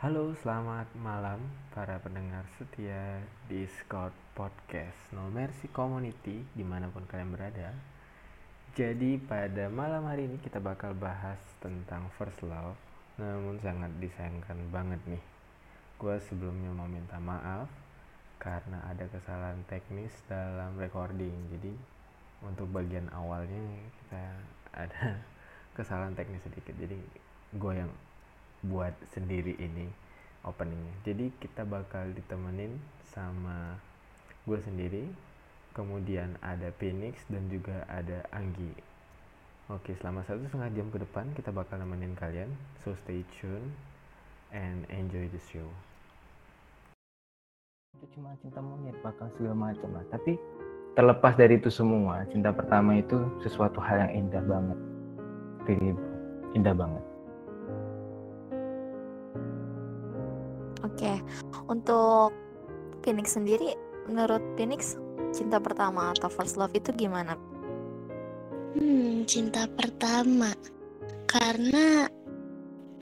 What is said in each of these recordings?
Halo, selamat malam para pendengar setia di Scout Podcast No Mercy Community di mana pun kalian berada. Jadi pada malam hari ini kita bakal bahas tentang first love, namun sangat disayangkan banget nih. Gue sebelumnya mau minta maaf karena ada kesalahan teknis dalam recording. Jadi untuk bagian awalnya kita ada kesalahan teknis sedikit. Jadi gue yang buat sendiri ini openingnya. Jadi kita bakal ditemenin sama gue sendiri kemudian ada Phoenix dan juga ada Anggi. Oke selama satu setengah jam ke depan kita bakal nemenin kalian. So stay tune and enjoy the show. Itu cuma cinta monyet bakal segala macam lah. Tapi terlepas dari itu semua cinta pertama itu sesuatu hal yang indah banget. Really indah banget Oke, untuk Phoenix sendiri, menurut Phoenix, cinta pertama atau first love itu gimana? Hmm, cinta pertama. Karena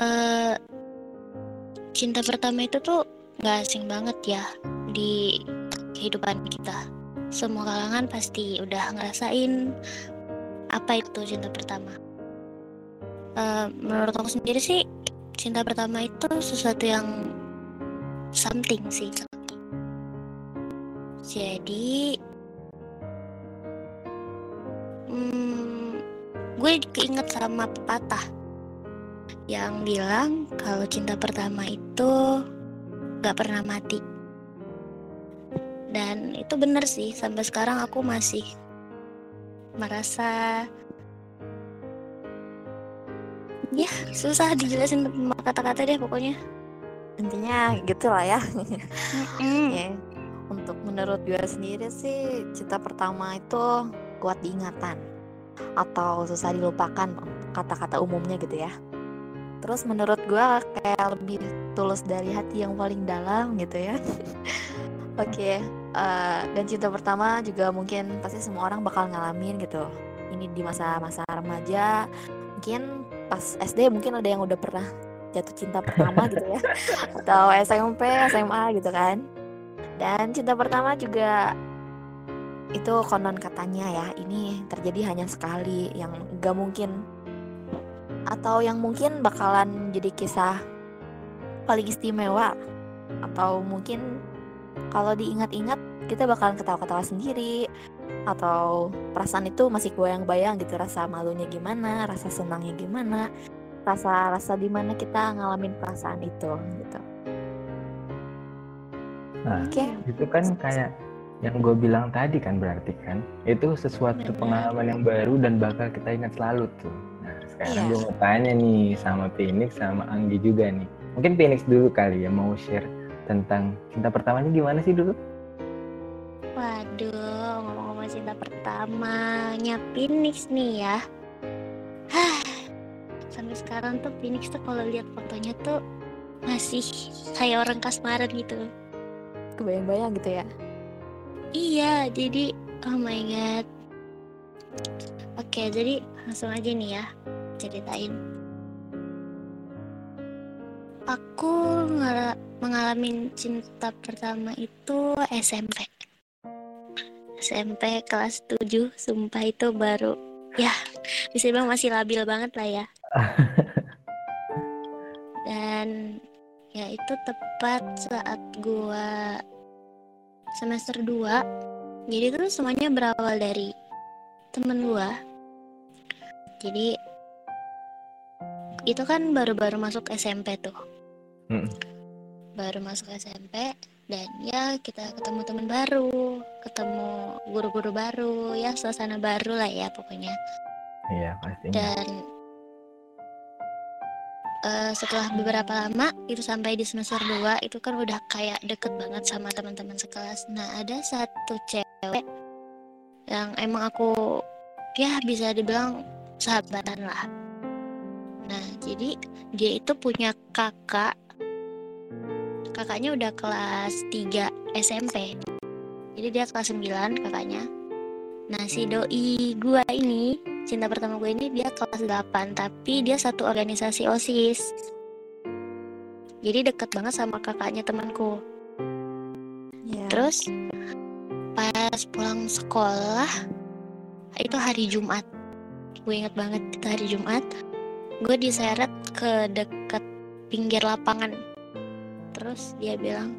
uh, cinta pertama itu tuh gak asing banget ya di kehidupan kita. Semua kalangan pasti udah ngerasain apa itu cinta pertama. Uh, menurut aku sendiri sih, cinta pertama itu sesuatu yang something sih jadi hmm, gue keinget sama pepatah yang bilang kalau cinta pertama itu gak pernah mati. Dan itu bener sih sampai sekarang aku masih merasa ya susah dijelasin kata-kata deh pokoknya intinya gitulah ya. ya. Untuk menurut gue sendiri sih cinta pertama itu kuat diingatan atau susah dilupakan kata-kata umumnya gitu ya. Terus menurut gue kayak lebih tulus dari hati yang paling dalam gitu ya. Oke, okay. uh, eh, dan cinta pertama juga mungkin pasti semua orang bakal ngalamin gitu. Ini di masa-masa remaja, mungkin pas SD mungkin ada yang udah pernah jatuh cinta pertama gitu ya. Atau SMP SMA gitu kan. Dan cinta pertama juga itu konon katanya ya ini terjadi hanya sekali yang gak mungkin. Atau yang mungkin bakalan jadi kisah paling istimewa. Atau mungkin kalau diingat-ingat kita bakalan ketawa-ketawa sendiri. Atau perasaan itu masih goyang-bayang gitu rasa malunya gimana rasa senangnya gimana rasa-rasa di mana kita ngalamin perasaan itu gitu. Nah, okay. itu kan kayak yang gue bilang tadi kan berarti kan itu sesuatu Benar. pengalaman yang baru dan bakal kita ingat selalu tuh. Nah sekarang yeah. gue mau tanya nih sama Phoenix sama Anggi juga nih. Mungkin Phoenix dulu kali ya mau share tentang cinta pertamanya gimana sih dulu? Waduh, ngomong-ngomong cinta pertamanya Phoenix nih ya sampai sekarang tuh Phoenix tuh kalau lihat fotonya tuh masih kayak orang kasmaran gitu. Kebayang-bayang gitu ya? Iya jadi oh my god. Oke jadi langsung aja nih ya ceritain. Aku mengalami cinta pertama itu SMP SMP kelas 7 sumpah itu baru ya bisa bilang masih labil banget lah ya dan ya itu tepat saat gua semester 2 jadi itu semuanya berawal dari temen gua. Jadi itu kan baru-baru masuk SMP tuh. Hmm. baru masuk SMP dan ya kita ketemu teman baru ketemu guru-guru baru ya suasana baru lah ya pokoknya. Iya pasti dan uh, setelah beberapa lama itu sampai di semester 2 itu kan udah kayak deket banget sama teman-teman sekelas. Nah, ada satu cewek yang emang aku ya bisa dibilang sahabatan lah. Nah, jadi dia itu punya kakak. Kakaknya udah kelas 3 SMP. Jadi dia kelas 9 kakaknya. Nah, si doi gua ini cinta pertama gue ini dia kelas 8 tapi dia satu organisasi OSIS jadi deket banget sama kakaknya temanku. Iya. terus pas pulang sekolah itu hari Jumat. Gue inget banget itu hari Jumat gue diseret ke deket pinggir lapangan. Terus dia bilang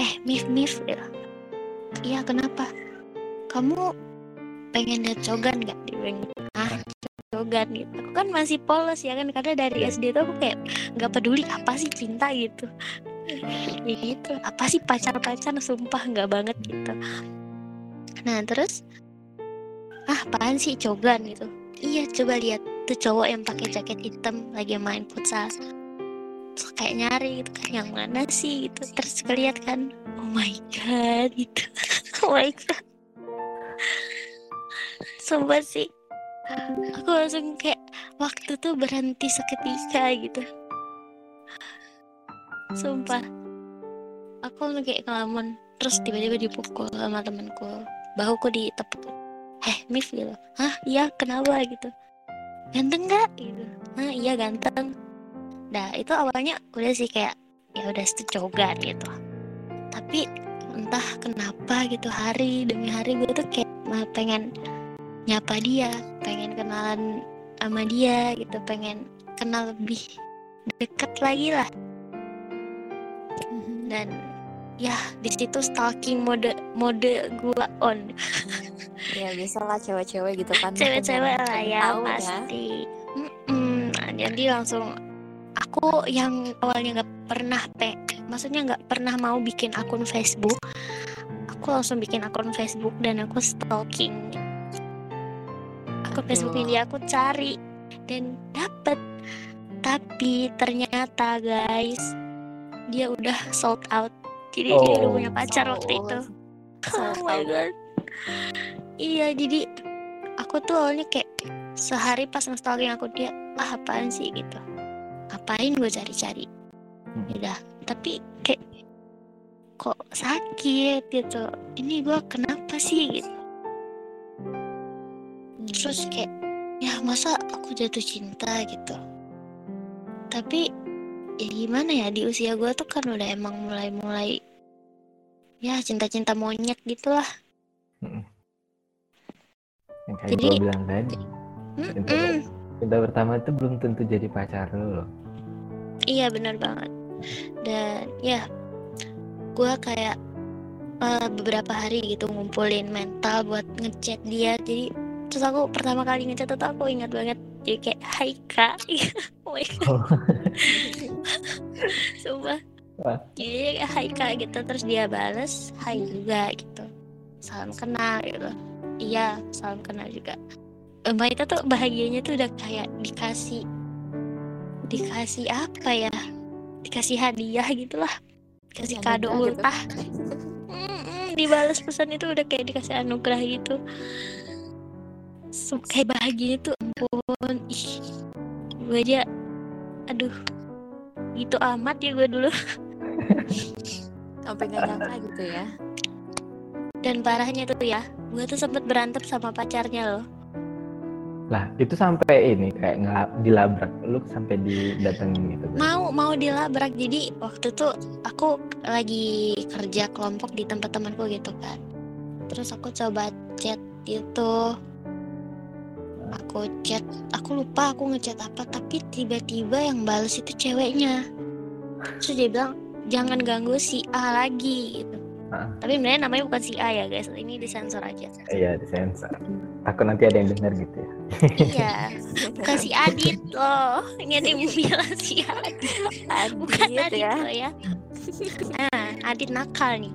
eh Mif Mif iya kenapa? Kamu pengen lihat cogan gak bilang gitu. ah cogan gitu. Aku kan masih polos ya kan karena dari SD tuh aku kayak nggak peduli apa sih cinta gitu. Ya gitu. Apa sih pacar-pacar sumpah nggak banget gitu. Nah terus? Ah apaan sih cogan gitu? Iya coba lihat tuh cowok yang pakai jaket hitam lagi main futsal. Terus kayak nyari gitu kan yang mana sih gitu. Terus keliat kan oh my god gitu. Oh my god sumpah sih. Aku langsung kayak waktu tuh berhenti seketika gitu. Sumpah. Aku langsung kayak ngelamun terus tiba-tiba dipukul sama temanku. Bahuku ditepuk. Eh Mif gitu. Hah? Iya kenapa? gitu. Ganteng nggak? gitu. Hah? Iya ganteng. Nah itu awalnya udah sih kayak ya udah secogan gitu. Tapi entah kenapa gitu hari demi hari gue tuh kayak pengen nyapa dia pengen kenalan sama dia gitu pengen kenal lebih deket lagi lah Mhm. dan ya di situ stalking mode mode gua on Ya biasalah cewek-cewek gitu kan. cewek-cewek lah ya tahu pasti Mm-mm. Nah, jadi langsung aku yang awalnya nggak pernah pe maksudnya nggak pernah mau bikin akun Facebook aku langsung bikin akun Facebook dan aku stalking akun Aduh. Facebooknya dia aku cari dan dapet. Tapi ternyata guys dia udah sold out. Jadi dia udah Oh. punya pacar waktu Sold. itu. Sold oh my god. Iya jadi aku tuh awalnya kayak sehari pas nge-stalking aku dia ah apaan sih? gitu. Ngapain gue cari-cari? Hmm. udah. Tapi kayak kok sakit? gitu. Ini gue kenapa sih? gitu. Hmm. Terus kayak ya masa aku jatuh cinta gitu tapi ya gimana ya di usia gue tuh kan udah emang mulai-mulai ya cinta-cinta monyet gitulah yang kayak Jadi- gue bilang tadi cinta, Mm-mm. cinta pertama itu belum tentu jadi pacar lo loh Iya benar banget. Dan ya, gue kayak eh, beberapa hari gitu ngumpulin mental buat ngechat dia. Jadi terus aku pertama kali ngechat itu aku ingat banget. Jadi kayak Hai kak, oh my God, Oh. sumpah. Wah. Jadi kayak Hai kak gitu terus dia bales Hai juga gitu. Salam kenal gitu. Iya salam kenal juga. Mbak itu tuh bahagianya tuh udah kayak dikasih dikasih apa ya dikasih hadiah gitulah kasih Anugerah kado gitu. ultah Mm-mm, dibalas pesan itu udah kayak dikasih anugerah gitu kayak bahagia tuh ampun. Ih gue aja aduh gitu amat ya gue dulu. Sampai nggak nyangka gitu ya. dan parahnya tuh ya gue tuh sempet berantem sama pacarnya loh. Lah itu sampai ini kayak ngelab, dilabrak lu sampai didatengin gitu kan? mau mau dilabrak. Jadi waktu tuh aku lagi kerja kelompok di tempat temanku gitu kan. Terus aku coba chat itu aku chat aku lupa aku ngechat apa tapi tiba-tiba yang balas itu ceweknya. Terus dia bilang jangan ganggu si A lagi gitu. Ah. tapi sebenarnya namanya bukan si A ya guys. Ini disensor aja. Iya disensor. Takut nanti ada yang dengar gitu ya. Iya. Bukan si Adit loh. Ini ada yang bilang si Adit. Bukan Adit Adit ya. loh ya. Nah Adit nakal nih.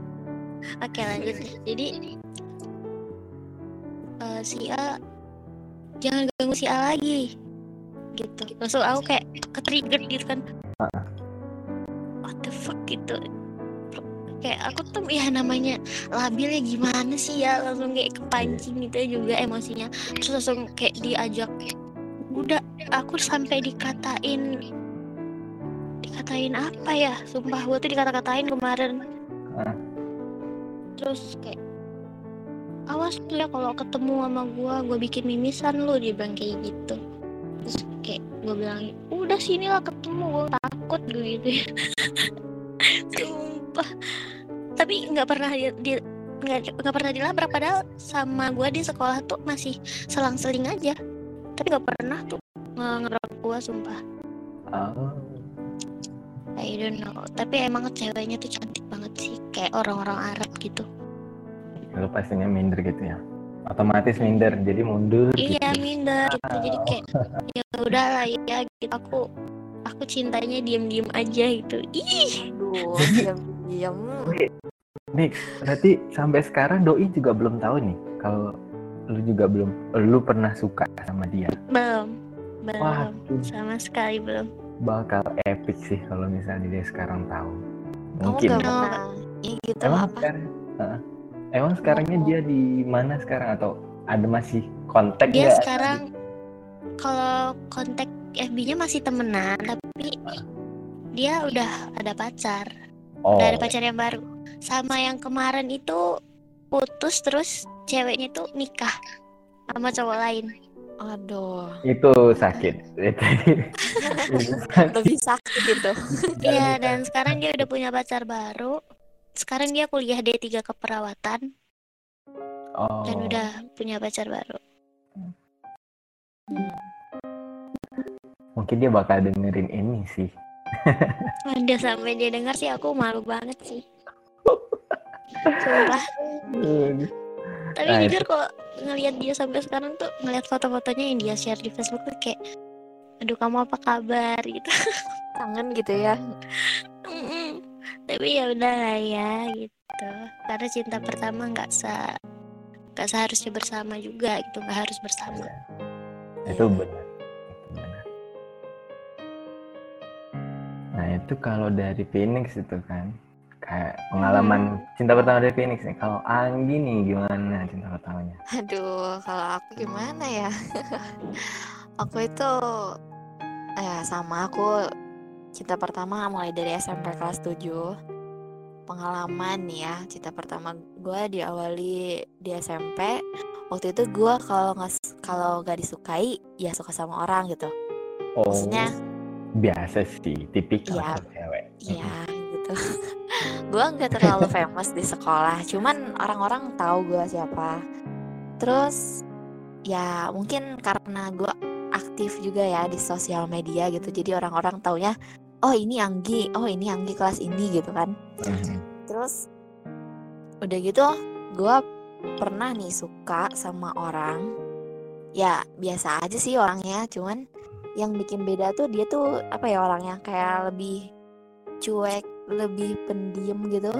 Oke lanjut. Deh. jadi eh, si A jangan ganggu si A lagi. Gitu. Langsung aku kayak ketrigger gitu kan. What the fuck gitu. Kayak aku tuh ya namanya labilnya gimana sih ya? Langsung kayak kepancing gitu juga emosinya. Terus langsung kayak diajak udah aku sampai dikatain dikatain apa ya? Sumpah gue tuh dikata-katain kemarin. Terus kayak awas lu ya kalau ketemu sama gue gue bikin mimisan lu dia bilang kayak gitu. Terus kayak gue bilang udah sini lah ketemu gue takut gue gitu ya. Sumpah. Tapi nggak pernah dia, dia nggak nggak pernah dilabrak padahal sama gue di sekolah tuh masih selang-seling aja. Tapi nggak pernah tuh nge- ngerok gue sumpah. Oh. I don't know. Tapi emang ceweknya tuh cantik banget sih kayak orang-orang Arab gitu Lu pastinya minder gitu ya. Otomatis minder, jadi mundur iya gitu. minder gitu jadi kayak ya udah lah ya gitu aku aku cintanya diam-diam aja gitu ih diam-diam. Nih, berarti sampai sekarang doi juga belum tahu nih kalau lu juga belum lu pernah suka sama dia. belum belum Waduh, sama sekali belum bakal epic sih kalau misalnya dia sekarang tahu. Kamu Mungkin. gak No. pernah ini gitu Emang apa? sekarang, Heeh. Emang sekarangnya Oh. dia di mana sekarang atau ada masih kontak dia nggak? sekarang kalau kontak FB-nya masih temenan tapi dia udah ada pacar Oh, udah ada pacar yang baru sama yang kemarin itu putus terus ceweknya tuh nikah sama cowok lain Aduh, itu sakit. Itu sakit. lebih sakit gitu. iya dan sekarang dia udah punya pacar baru sekarang dia kuliah D3 keperawatan Oh. dan udah punya pacar baru Mungkin dia bakal dengerin ini sih. udah sampai dia dengar sih aku malu banget sih Sumpah. Tapi Nah, jujur kok ngelihat dia sampai sekarang tuh ngelihat foto-fotonya yang dia share di Facebook tuh kayak aduh kamu apa kabar gitu. Kangen gitu ya. Tapi ya udah lah ya gitu. Karena cinta pertama nggak se nggak seharusnya bersama juga gitu, nggak harus bersama. itu benar itu benar nah itu kalau dari Phoenix itu kan kayak pengalaman cinta pertama dari Phoenix nih kalau Anggi nih gimana cinta pertamanya Aduh, kalau aku gimana ya? aku itu ya sama aku cinta pertama mulai dari SMP kelas 7 pengalaman ya cinta pertama gue diawali di SMP waktu itu gue kalau nggak kalau nggak disukai ya suka sama orang gitu oh maksudnya biasa sih tipikal Iya. cewek Iya gitu. gue nggak terlalu famous di sekolah, cuman orang-orang tahu gue siapa. Terus ya mungkin karena gue aktif juga ya di sosial media gitu, jadi orang-orang taunya, oh ini Anggi, oh ini Anggi kelas ini gitu kan. Mhm. Terus udah gitu gue pernah nih suka sama orang ya biasa aja sih orangnya cuman yang bikin beda tuh dia tuh apa ya orangnya kayak lebih cuek lebih pendiam gitu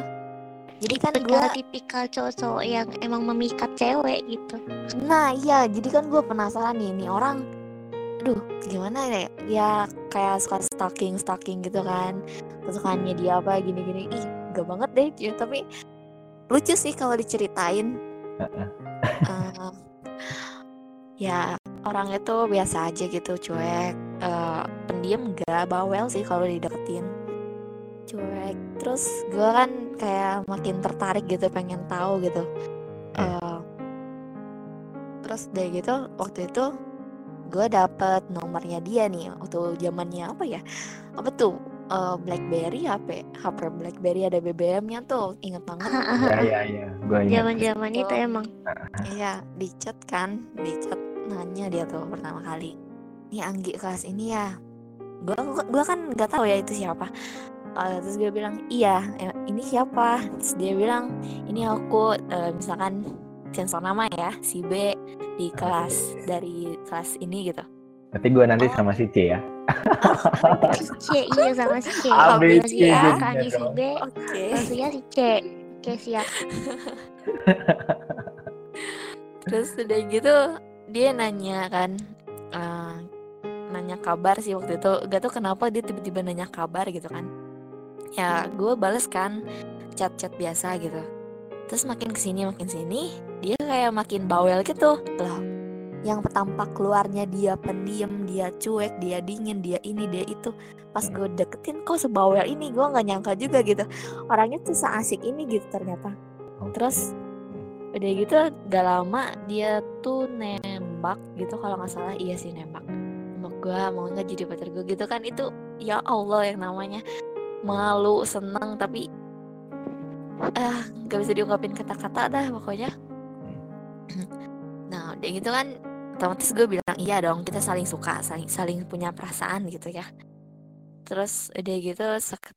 jadi kan gue Tipikal cowok-cowok yang emang memikat cewek gitu. nah iya jadi kan gue penasaran nih ini orang aduh gimana ya dia kayak suka stalking stalking gitu kan. Kesukaannya dia apa gini gini ih gak banget deh gitu. tapi lucu sih kalau diceritain. Eh, ya orang itu biasa aja gitu cuek. Eh, pendiam gak bawel sih kalau dideketin. Cuek. Terus gue kan kayak makin tertarik gitu pengen tahu gitu. Eh, terus dari gitu waktu itu gue dapet nomornya dia nih waktu zamannya apa ya? Apa tuh Eh, BlackBerry HP HP BlackBerry ada BBM-nya tuh inget banget? Ya ya ya gue ingat Zaman-zaman itu emang. Iya, di chat kan, di chat nanya dia tuh pertama kali. Ini Anggi kelas ini ya. Gua gua, gua kan nggak tahu ya itu siapa. Eh, terus gue bilang iya, ini siapa? Terus dia bilang ini aku eh, misalkan sensor nama ya, si B di kelas dari kelas ini gitu. berarti gue nanti sama si C ya C iya sama si C. A, B, C si A jadinya kan si. B, Oke. maksudnya si C. Oke siap. Terus udah gitu dia nanya kan, eh, nanya kabar sih waktu itu. Gak tau kenapa dia tiba-tiba nanya kabar gitu kan. Ya gue bales kan chat-chat biasa gitu. Terus makin ke sini makin sini dia kayak makin bawel gitu loh. Yang tampak keluarnya dia pendiam, dia cuek, dia dingin, dia ini, dia itu. Pas gue deketin kok sebawel ini, gue nggak nyangka juga gitu. Orangnya tuh seasik ini gitu ternyata. Terus udah gitu gak lama dia tuh nembak gitu kalau nggak salah iya sih nembak nembak gue mau nggak jadi pacar gue gitu kan itu ya Allah yang namanya malu seneng tapi ah nggak bisa diungkapin kata-kata dah pokoknya nah udah gitu kan otomatis gue bilang iya dong kita saling suka saling saling punya perasaan gitu ya. Terus udah gitu se-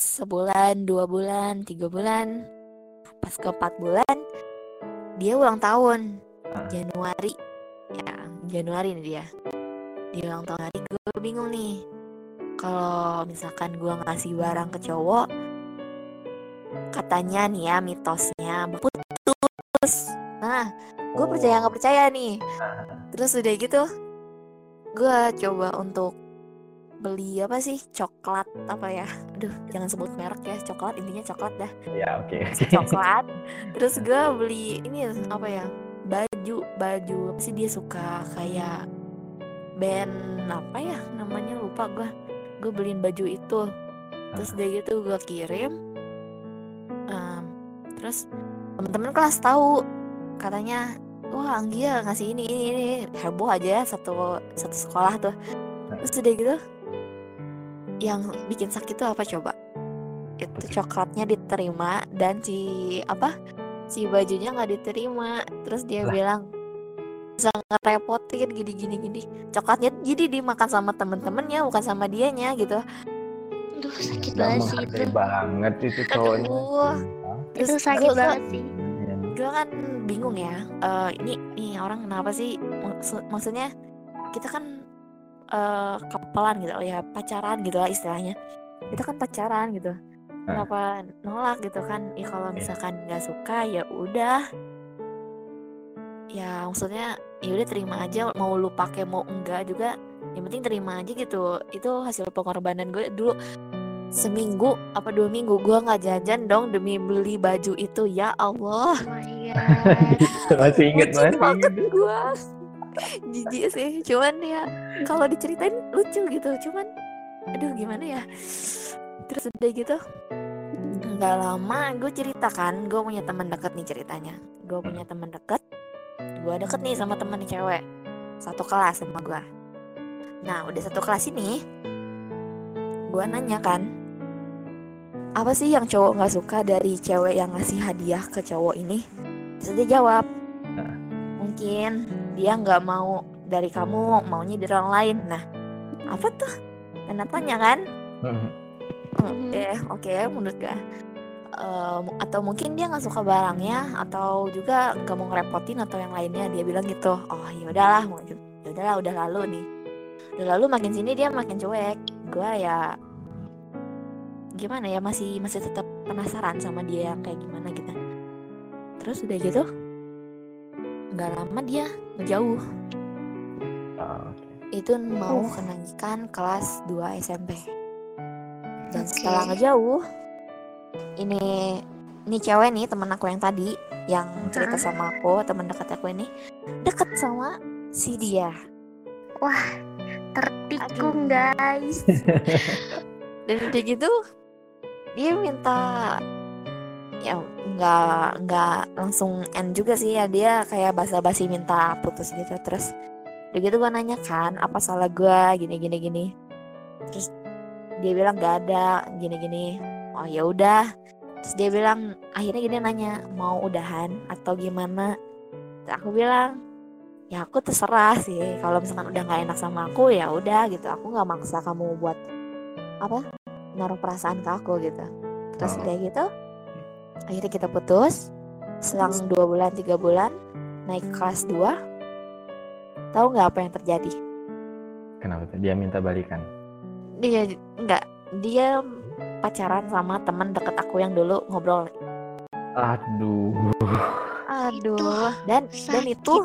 sebulan dua bulan tiga bulan pas ke empat bulan dia ulang tahun Ah. Januari. Ya Januari nih dia. Dia ulang tahun hari gue bingung nih. Kalau misalkan gue ngasih barang ke cowok katanya nih ya mitosnya putus nah gue Oh. percaya nggak percaya nih. Terus udah gitu gue coba untuk beli apa sih coklat apa ya? Aduh jangan sebut merek ya coklat intinya coklat dah. Ya oke coklat. Terus gue beli ini apa ya baju baju apa sih dia suka kayak band apa ya namanya lupa gue gue beliin baju itu. Terus udah gitu gue kirim terus temen-temen kelas tahu katanya wah Anggia ngasih ini ini ini heboh aja ya satu satu sekolah tuh. Terus udah gitu yang bikin sakit tuh apa coba? Itu coklatnya diterima dan si apa si bajunya nggak diterima. Terus dia Lah. bilang sangat repotin gini gini gini. Coklatnya jadi dimakan sama temen-temennya bukan sama dianya gitu. Aduh sakit Nggak banget sih itu. banget itu cowoknya. Aduh. Itu Terus sakit banget sih. Iya. gue kan bingung ya eh ini nih orang kenapa sih? Maksud- maksudnya kita kan eh kapelan gitu ya pacaran gitu lah istilahnya. Kita kan pacaran gitu kenapa nolak gitu kan? Ya kalau misalkan nggak suka ya udah. Ya maksudnya ya udah terima aja mau lu pakai mau enggak juga yang penting terima aja gitu. Itu hasil pengorbanan gue dulu seminggu apa dua minggu gue nggak jajan dong demi beli baju itu ya Allah. Oh my god. masih inget masih banget inget gue jijik sih cuman ya kalau diceritain lucu gitu cuman aduh gimana ya. Terus udah gitu nggak lama gue cerita kan gue punya teman deket nih ceritanya. Gue punya teman deket gue deket nih sama temen cewek satu kelas sama gue nah udah satu kelas ini gue nanya kan apa sih yang cowok nggak suka dari cewek yang ngasih hadiah ke cowok ini? Terus dia jawab. Mungkin dia nggak mau dari kamu maunya dari orang lain. Nah apa tuh? Tanda tanya kan? Oke oke menurut gue Eh, mu- atau mungkin dia nggak suka barangnya atau juga nggak mau ngerepotin atau yang lainnya. Dia bilang gitu. Oh ya udahlah ya udahlah udah lalu nih. Udah lalu makin sini dia makin cuek. Gue ya gimana ya masih masih tetap penasaran sama dia yang kayak gimana gitu terus udah gitu nggak lama dia ngejauh Oh, oke. itu mau Uh. kenaikan kelas 2 SMP dan Oke. setelah ngejauh ini ini cewek nih temen aku yang tadi yang cerita Ah. sama aku teman dekat aku ini deket sama si dia Wah, tertikung Aduh. guys. dan udah gitu dia minta ya nggak nggak langsung end juga sih ya. Dia kayak basa-basi minta putus gitu. Terus udah gitu gue nanya kan apa salah gue gini gini gini. Terus dia bilang gak ada. Gini gini. Oh ya udah. Terus dia bilang akhirnya gini nanya mau udahan atau gimana? Terus aku bilang ya aku terserah sih. Kalau misalkan udah nggak enak sama aku ya udah gitu. Aku nggak maksa kamu buat apa naruh perasaan ke aku gitu. Terus Oh. udah gitu akhirnya kita putus. Selang dua bulan tiga bulan naik kelas 2 tahu nggak apa yang terjadi? Kenapa tuh? Dia minta balikan? Dia nggak. Dia pacaran sama teman deket aku yang dulu ngobrol. Aduh. Aduh. Dan dan sakit. itu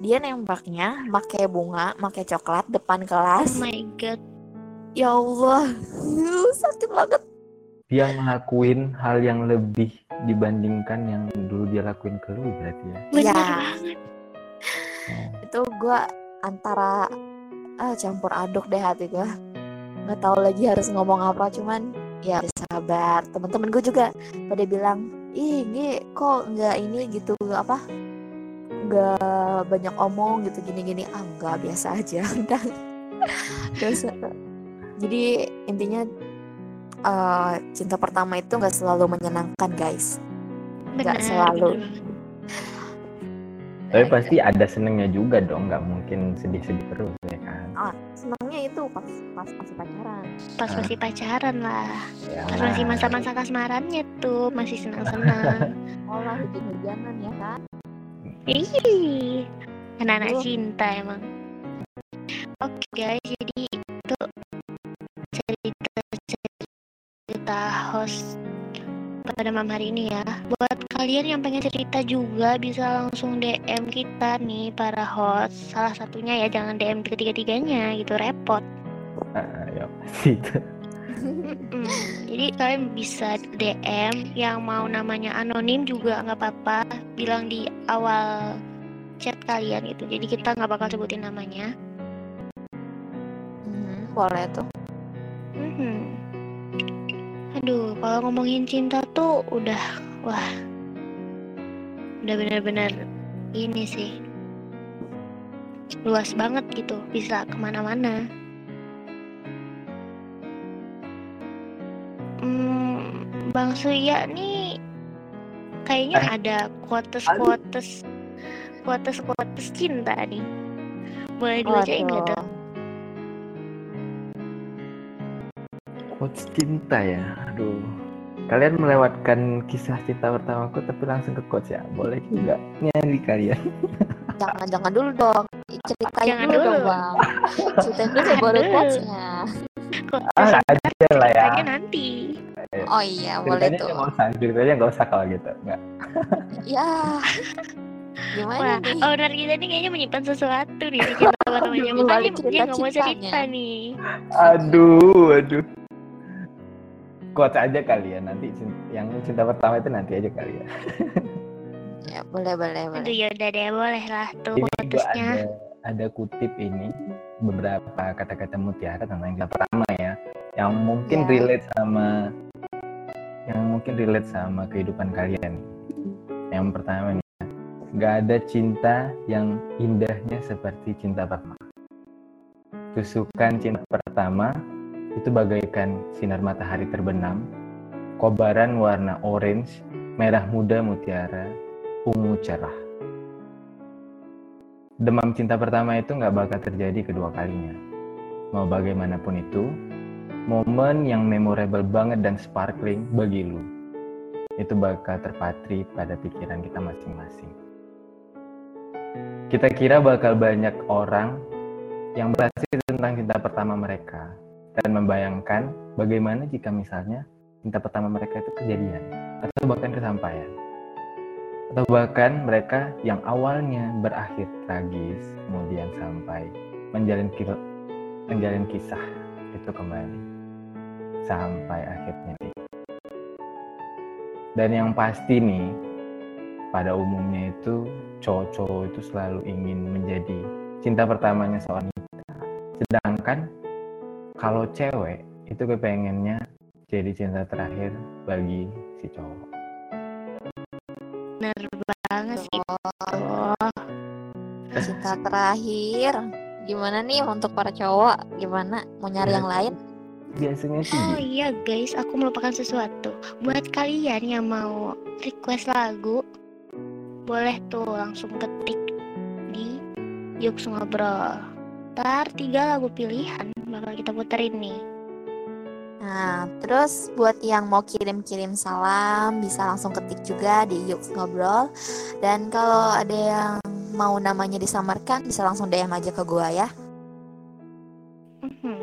dia nembaknya pakai bunga pakai coklat depan Oh kelas my god. Ya Allah. Sakit banget. Dia ngelakuin hal yang lebih dibandingkan yang dulu dia lakuin ke lu berarti ya? Ya. banget. Oh. itu gua antara ah, campur aduk deh hati gua. Nggak tahu lagi harus ngomong apa cuman ya sabar. Teman-teman gue juga pada bilang ih ini kok nggak ini gitu apa nggak banyak omong gitu gini-gini. Ah nggak biasa aja. Udah Jadi intinya eh, cinta pertama itu nggak selalu menyenangkan guys. Nggak selalu. Tapi pasti ada senengnya juga dong, nggak mungkin sedih-sedih terus ya kan? Ah, senangnya itu pas pas masih pacaran. Pas Ah. masih pacaran lah. Ya Pas masih masa-masa kasmarannya tuh masih senang-senang. Olah hujan-hujanan ya kan? Ih, anak-anak cinta emang. Oke guys, jadi itu cerita-cerita host pada malam hari ini ya. Buat kalian yang pengen cerita juga bisa langsung DM kita nih para host. Salah satunya ya jangan DM ketiga-tiganya gitu repot. Ah, ya itu. Jadi kalian bisa DM yang mau namanya anonim juga nggak apa-apa. Bilang di awal chat kalian gitu. Jadi kita nggak bakal sebutin namanya. Mhm, boleh tuh. Mhm. Aduh, kalau ngomongin cinta tuh udah, wah, udah bener-bener ini sih luas banget gitu, bisa ke mana-mana. Hmm, Bang Surya nih kayaknya ada quotes-quotes, quotes-quotes cinta nih. Boleh dibacain nggak tuh? Quotes cinta ya, aduh. Kalian melewatkan kisah cinta pertamaku tapi langsung ke quotes ya. Boleh juga nyari kalian. Jangan jangan dulu dong. Ceritain Jangan dulu, dong dulu. bang. Ceritain dulu baru quotesnya. Ah, aja lah ya. Ceritanya nanti. Oh iya boleh Ceritanya tuh. nggak usah, ceritanya nggak usah kalau gitu. Nggak. Ya. Gimana Wah, nih? owner kita nih kayaknya menyimpan sesuatu nih. Aduh, Makanya balik dia nggak mau cerita nih. Aduh, aduh. Quotes aja kalian nanti cin- yang cinta pertama itu nanti aja kalian. Ya boleh boleh Aduh boleh. ya udah deh boleh lah tuh Ini quotesnya. ada ada kutip ini beberapa kata-kata mutiara tentang cinta pertama ya, yang mungkin Ya. relate sama yang mungkin relate sama kehidupan kalian. Yang pertama nih, nggak ada cinta yang indahnya seperti cinta pertama. Tusukan cinta pertama itu bagaikan sinar matahari terbenam, kobaran warna orange, merah muda mutiara, ungu cerah. Demam cinta pertama itu nggak bakal terjadi kedua kalinya. Mau bagaimanapun itu, momen yang memorable banget dan sparkling bagi lu. Itu bakal terpatri pada pikiran kita masing-masing. Kita kira bakal banyak orang yang berhasil tentang cinta pertama mereka dan membayangkan bagaimana jika misalnya cinta pertama mereka itu kejadian atau bahkan kesampaian. Atau bahkan mereka yang awalnya berakhir tragis kemudian sampai menjalin menjalin kisah itu kembali sampai akhirnya dan yang pasti nih pada umumnya itu cowok-cowok itu selalu ingin menjadi cinta pertamanya seorang wanita. Sedangkan kalau cewek itu kepengennya jadi cinta terakhir bagi si cowok Bener banget sih. Oh, cinta terakhir. Gimana nih untuk para cowok? Gimana? Mau nyari yang lain? biasanya sih Oh gitu. iya guys, aku melupakan sesuatu. Buat kalian yang mau request lagu, boleh tuh langsung ketik di Yuks Ngobrol. Ntar tiga lagu pilihan bakal kita puterin nih. Nah, terus buat yang mau kirim-kirim salam bisa langsung ketik juga di Yuk Ngobrol. Dan kalau ada yang mau namanya disamarkan bisa langsung DM aja ke gua ya. Mhm.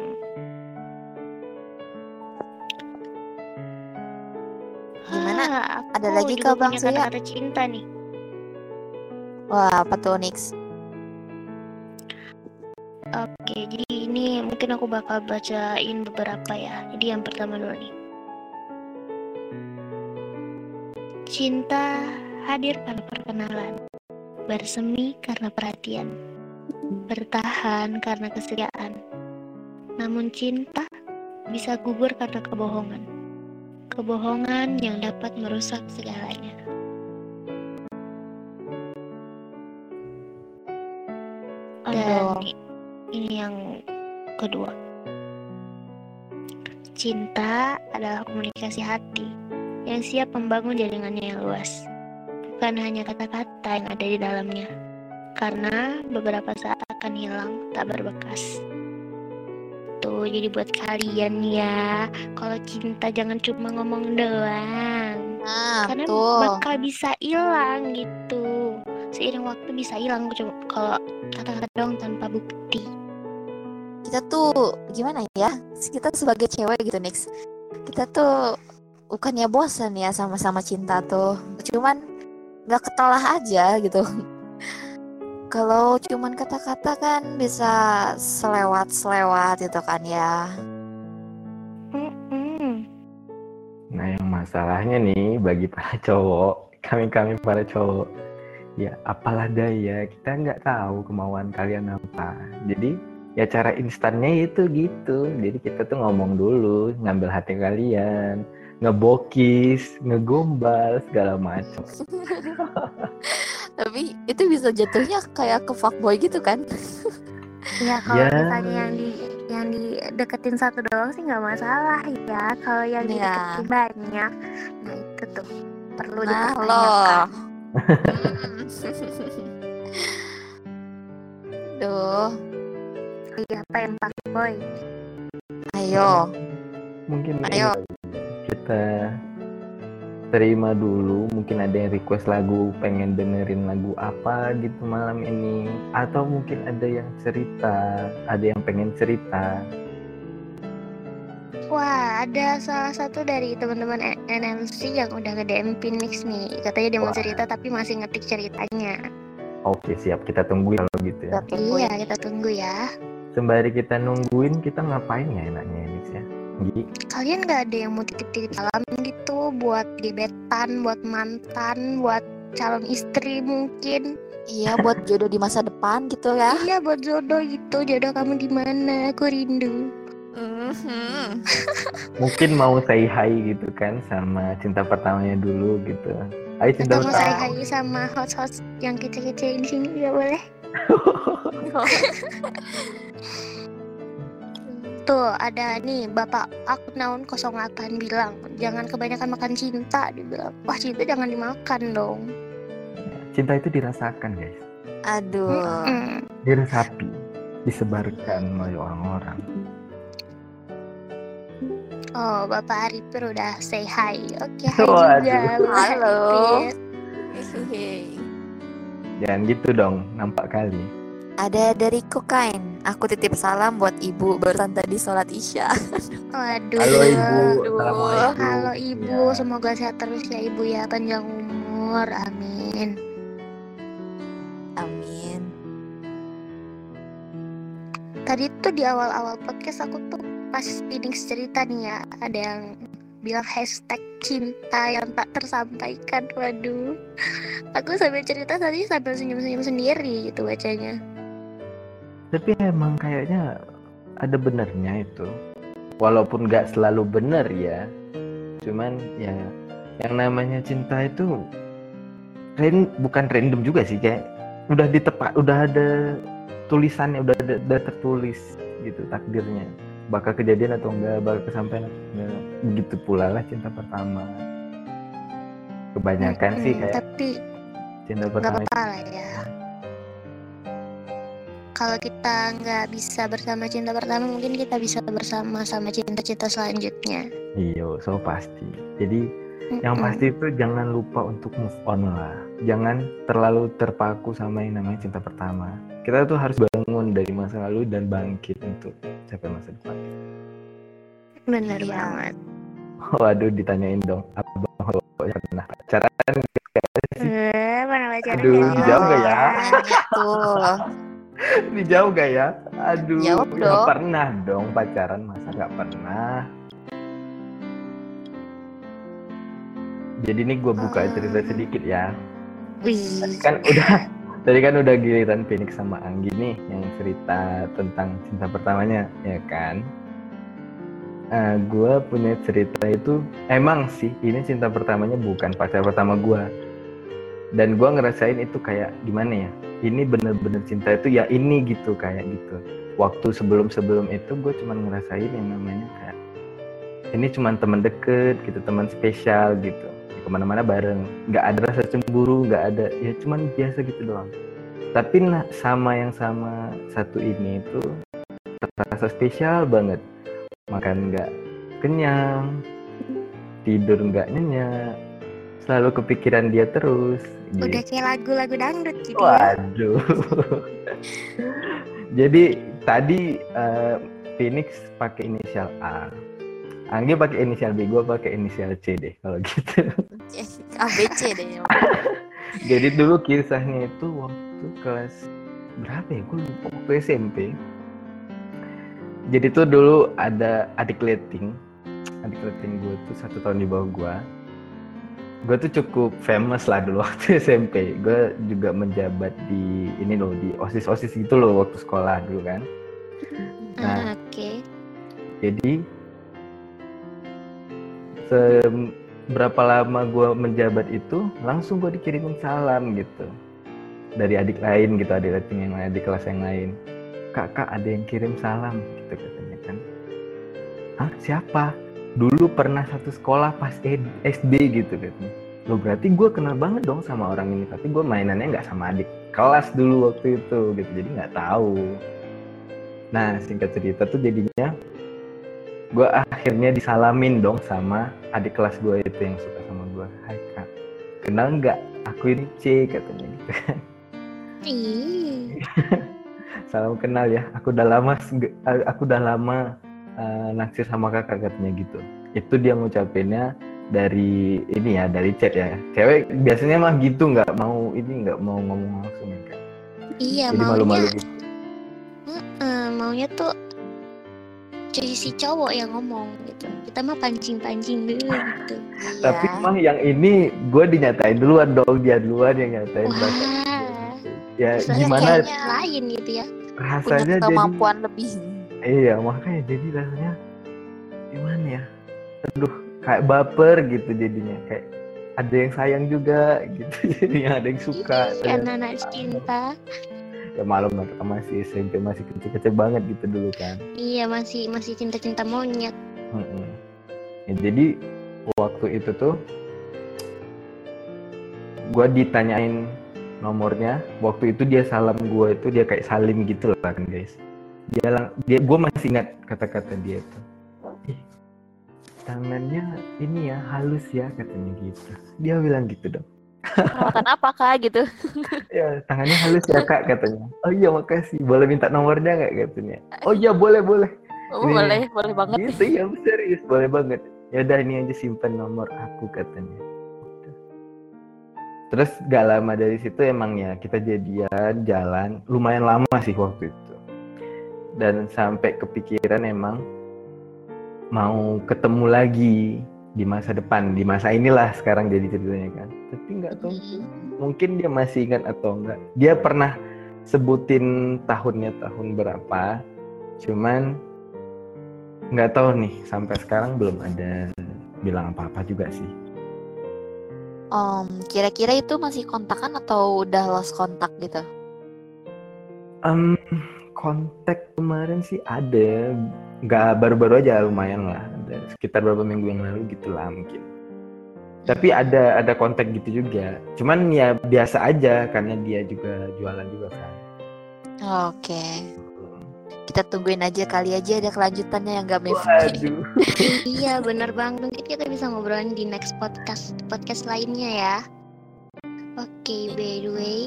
Gimana? Ah, Ada lagi ke Bang Surya? kata-kata cinta nih. Wah, apa tuh Nix? Oke, jadi ini mungkin aku bakal bacain beberapa ya. Jadi yang pertama dulu nih. Cinta hadir karena perkenalan, bersemi karena perhatian, bertahan karena kesetiaan. Namun cinta bisa gugur karena kebohongan. Kebohongan yang dapat merusak segalanya. Dan Aduh. Kedua. cinta adalah komunikasi hati yang siap membangun jaringannya yang luas. Bukan hanya kata-kata yang ada di dalamnya. Karena beberapa saat akan hilang tak berbekas. Tuh, jadi buat kalian ya, kalau cinta jangan cuma ngomong doang. Nah, Karena betul. bakal bisa hilang gitu. Seiring waktu bisa hilang kalau kata-kata doang tanpa bukti. Kita tuh gimana ya? Kita sebagai cewek gitu, Nix. Kita tuh bukannya bosan ya sama-sama cinta tuh. Cuman nggak ketelah aja gitu. Kalau cuman kata-kata kan bisa selewat-selewat gitu kan ya. Nah, yang masalahnya nih bagi para cowok, kami-kami para cowok, ya apalah daya, kita nggak tahu kemauan kalian apa. Jadi, ya cara instannya itu gitu. Jadi kita tuh ngomong dulu, ngambil hati kalian, ngebokis, ngegombal, segala macam. Tapi itu bisa jatuhnya kayak ke fuckboy gitu kan? Ya kalau Ya. misalnya yang di yang dideketin satu doang sih nggak masalah ya. Kalau yang Iya. dideketin banyak, nah itu tuh perlu Nah dipertanyakan. loh. Duh, Iya, apa yang Pak Boy? ayo. Mungkin Ayo. kita terima dulu. Mungkin ada yang request lagu, pengen dengerin lagu apa gitu malam ini. Atau mungkin ada yang cerita, ada yang pengen cerita. Wah, ada salah satu dari teman-teman NMC yang udah nge-DM Phoenix nih. Katanya dia mau Wah. cerita tapi masih ngetik ceritanya. Oke siap, kita tungguin kalau gitu ya. Iya, kita tunggu ya. Sembari kita nungguin, kita ngapain ya enaknya ini ya? Gi? Kalian nggak ada yang mau titip-titip salam gitu buat gebetan, buat mantan, buat calon istri mungkin? Iya buat jodoh di masa depan gitu ya. Iya, buat jodoh gitu. Jodoh kamu di mana? Aku rindu. Mhm. Mungkin mau say hi gitu kan sama cinta pertamanya dulu gitu. Ayo cinta Atau mau pertama. saya hai sama host-host yang kece-kece di sini juga boleh. Tuh ada nih Bapak aku naun 08 bilang jangan kebanyakan makan cinta dibilang. Wah cinta jangan dimakan dong. Cinta itu dirasakan guys, Aduh. Mm-mm. diresapi, disebarkan oleh orang-orang. Oh Bapak Arifin udah say hi. Oke hai Waduh. juga. Halo. Arifin. Jangan gitu dong, nampak kali. Ada dari kokain. Aku titip salam buat ibu barusan tadi sholat isya. Waduh. Halo ibu, Aduh. Halo ibu, Ya. semoga sehat terus ya ibu ya panjang umur, amin. Amin. Tadi tuh di awal-awal podcast aku tuh pas Phoenix cerita nih ya, ada yang bilang hashtag cinta yang tak tersampaikan. Waduh, aku sambil cerita tadi sambil senyum-senyum sendiri gitu bacanya. Tapi emang kayaknya ada benernya itu. Walaupun nggak selalu bener ya. Cuman ya yang namanya cinta itu ran- bukan random juga sih kayak udah ditepak udah ada tulisannya udah ada, udah tertulis gitu takdirnya bakal kejadian atau enggak bakal kesampaian atau enggak begitu pula lah cinta pertama kebanyakan sih Mm-mm, kayak Tapi cinta nggak pertama apa-apa lah ya. Kalau kita nggak bisa bersama cinta pertama, mungkin kita bisa bersama sama cinta-cinta selanjutnya. Iyo, so pasti. Jadi yang pasti itu jangan lupa untuk move on lah. Jangan terlalu terpaku sama yang namanya cinta pertama. Kita tuh harus bangun dari masa lalu dan bangkit untuk capai masa depan. Bener Iya. banget. Waduh, ditanyain dong. Abang Hoya pernah pacaran? Eh, mana pacaran Aduh, dari dijawab nggak ya? Gitu. Dijawab gak ya? Aduh, Jawab ya pernah dong pacaran. Masa nggak pernah? Jadi ini gue buka cerita Ah. sedikit ya. Wih. Kan udah tadi kan udah giliran Phoenix sama Anggi nih yang cerita tentang cinta pertamanya ya kan? Eh gue punya cerita itu emang sih ini cinta pertamanya bukan pacar pertama gue dan gue ngerasain itu kayak gimana ya? Ini bener-bener cinta itu ya ini gitu kayak gitu. Waktu sebelum-sebelum itu gue cuman ngerasain yang namanya kayak ini cuma teman deket gitu teman spesial gitu ke mana-mana bareng. Nggak ada rasa cemburu nggak ada ya cuman biasa gitu doang. Tapi nah, sama yang sama satu ini itu terasa spesial banget. Makan nggak kenyang tidur nggak nyenyak selalu kepikiran dia terus udah gitu. kayak lagu-lagu dangdut gitu ya. Waduh. Jadi tadi uh, Phoenix pakai inisial A Anggi pakai inisial B, gue pakai inisial C deh kalau gitu. A B C deh. Jadi dulu kisahnya itu waktu kelas berapa ya? Gue lupa waktu SMP. Jadi tuh dulu ada adik leting, adik leting gue tuh satu tahun di bawah gue. Gue tuh cukup famous lah dulu waktu SMP. Gue juga menjabat di ini loh di osis osis gitu loh waktu sekolah dulu kan. Nah, uh, oke. Okay. Jadi seberapa lama gue menjabat itu langsung gue dikirimin salam gitu. Dari adik lain gitu adik rating yang lain adik kelas yang lain. Kakak ada yang kirim salam gitu katanya kan. Ah siapa? Dulu pernah satu sekolah pas SD gitu katanya. Lo berarti gue kenal banget dong sama orang ini tapi gue mainannya nggak sama adik kelas dulu waktu itu gitu. Jadi nggak tahu. Nah singkat cerita tuh jadinya gue akhirnya disalamin dong sama adik kelas gue itu yang suka sama gue Hai kak. Kenal nggak? Aku ini C katanya gitu kan. Salam kenal ya. Aku udah lama aku udah lama uh, naksir sama kakak katanya gitu. Itu dia ngucapinnya dari ini ya dari chat ya. Cewek biasanya mah gitu nggak mau ini nggak mau ngomong langsung ya kan iya jadi malu-malu gitu. Uh, maunya tuh jadi si cowok yang ngomong gitu. Kita mah pancing-pancing dulu gitu. Tapi iya. mah yang ini gue dinyatain duluan dong dia duluan yang nyatain Wah. ya Soalnya gimana? lain gitu ya. Rasanya punya kemampuan jadi, lebih. Iya makanya jadi rasanya gimana ya? Aduh kayak baper gitu jadinya. Kayak ada yang sayang juga gitu. Jadi ada yang suka anak-anak cinta ya malam kita masih SMP masih kecil-kecil banget gitu dulu kan. Iya masih masih cinta-cinta monyet. Mm Ya, jadi waktu itu tuh gue ditanyain nomornya. Waktu itu dia salam gue itu dia kayak salim gitu loh kan guys. Dia lang dia gue masih ingat kata-kata dia itu. Tangannya ini ya halus ya katanya gitu. Dia bilang gitu dong perawatan apa kak? Gitu. Ya tangannya halus ya kak katanya. Oh iya makasih. Boleh minta nomornya nggak katanya? Oh iya boleh boleh. Oh, ini, boleh boleh banget. Gitu ya serius boleh banget. Ya udah ini aja simpan nomor aku katanya. Terus gak lama dari situ emang ya kita jadian jalan. Lumayan lama sih waktu itu. Dan sampai kepikiran emang mau ketemu lagi di masa depan di masa inilah sekarang jadi ceritanya kan tapi nggak tahu mungkin dia masih ingat atau enggak dia pernah sebutin tahunnya tahun berapa. Cuman nggak tahu nih sampai sekarang belum ada bilang apa-apa juga sih. Um, kira-kira itu masih kontakan atau udah lost kontak gitu? Um, kontak kemarin sih ada. Nggak baru-baru aja lumayan lah. Sekitar beberapa minggu yang lalu gitulah mungkin tapi ada ada kontak gitu juga. Cuman ya biasa aja karena dia juga jualan juga kan. Oke. Okay. kita tungguin aja kali aja ada kelanjutannya yang gak Waduh. iya bener bang. Mungkin kita bisa ngobrolin di next podcast podcast lainnya ya. Oke okay, by the way.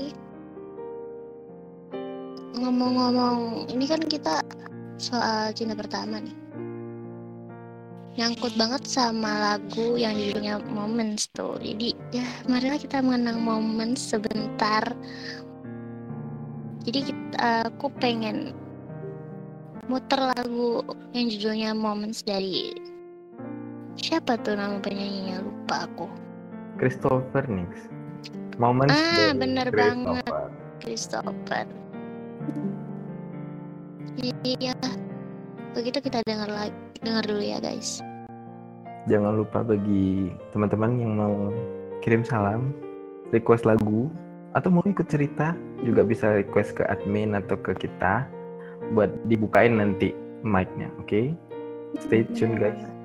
Ngomong-ngomong ini kan kita soal cinta pertama nih nyangkut banget sama lagu yang judulnya Moments tuh. Jadi ya marilah kita mengenang momen sebentar. Jadi kita, aku pengen muter lagu yang judulnya Moments dari siapa tuh nama penyanyinya lupa aku. Christopher Nix. Moments ah bener banget Christopher. Iya. Begitu kita dengar dengar dulu ya guys. Jangan lupa bagi teman-teman yang mau kirim salam, request lagu, atau mau ikut cerita juga bisa request ke admin atau ke kita buat dibukain nanti mic-nya, oke? Okay? Stay tune guys.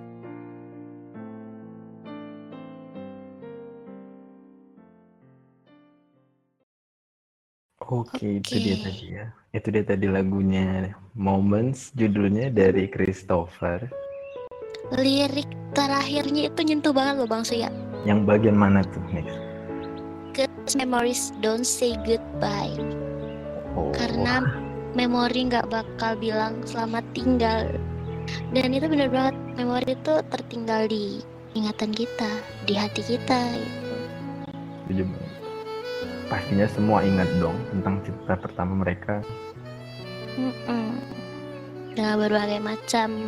Oke, itu dia tadi ya. Itu dia tadi lagunya Moments, judulnya dari Christopher. Lirik terakhirnya itu nyentuh banget loh Bang Suya. Yang bagian mana tuh, Next? Cause memories don't say goodbye. Oh, Karena memori nggak bakal bilang selamat tinggal. Dan itu bener banget, memori itu tertinggal di ingatan kita, di hati kita. gitu. setuju banget. Pastinya semua ingat dong tentang cinta pertama mereka. Mm-mm. Dengan berbagai macam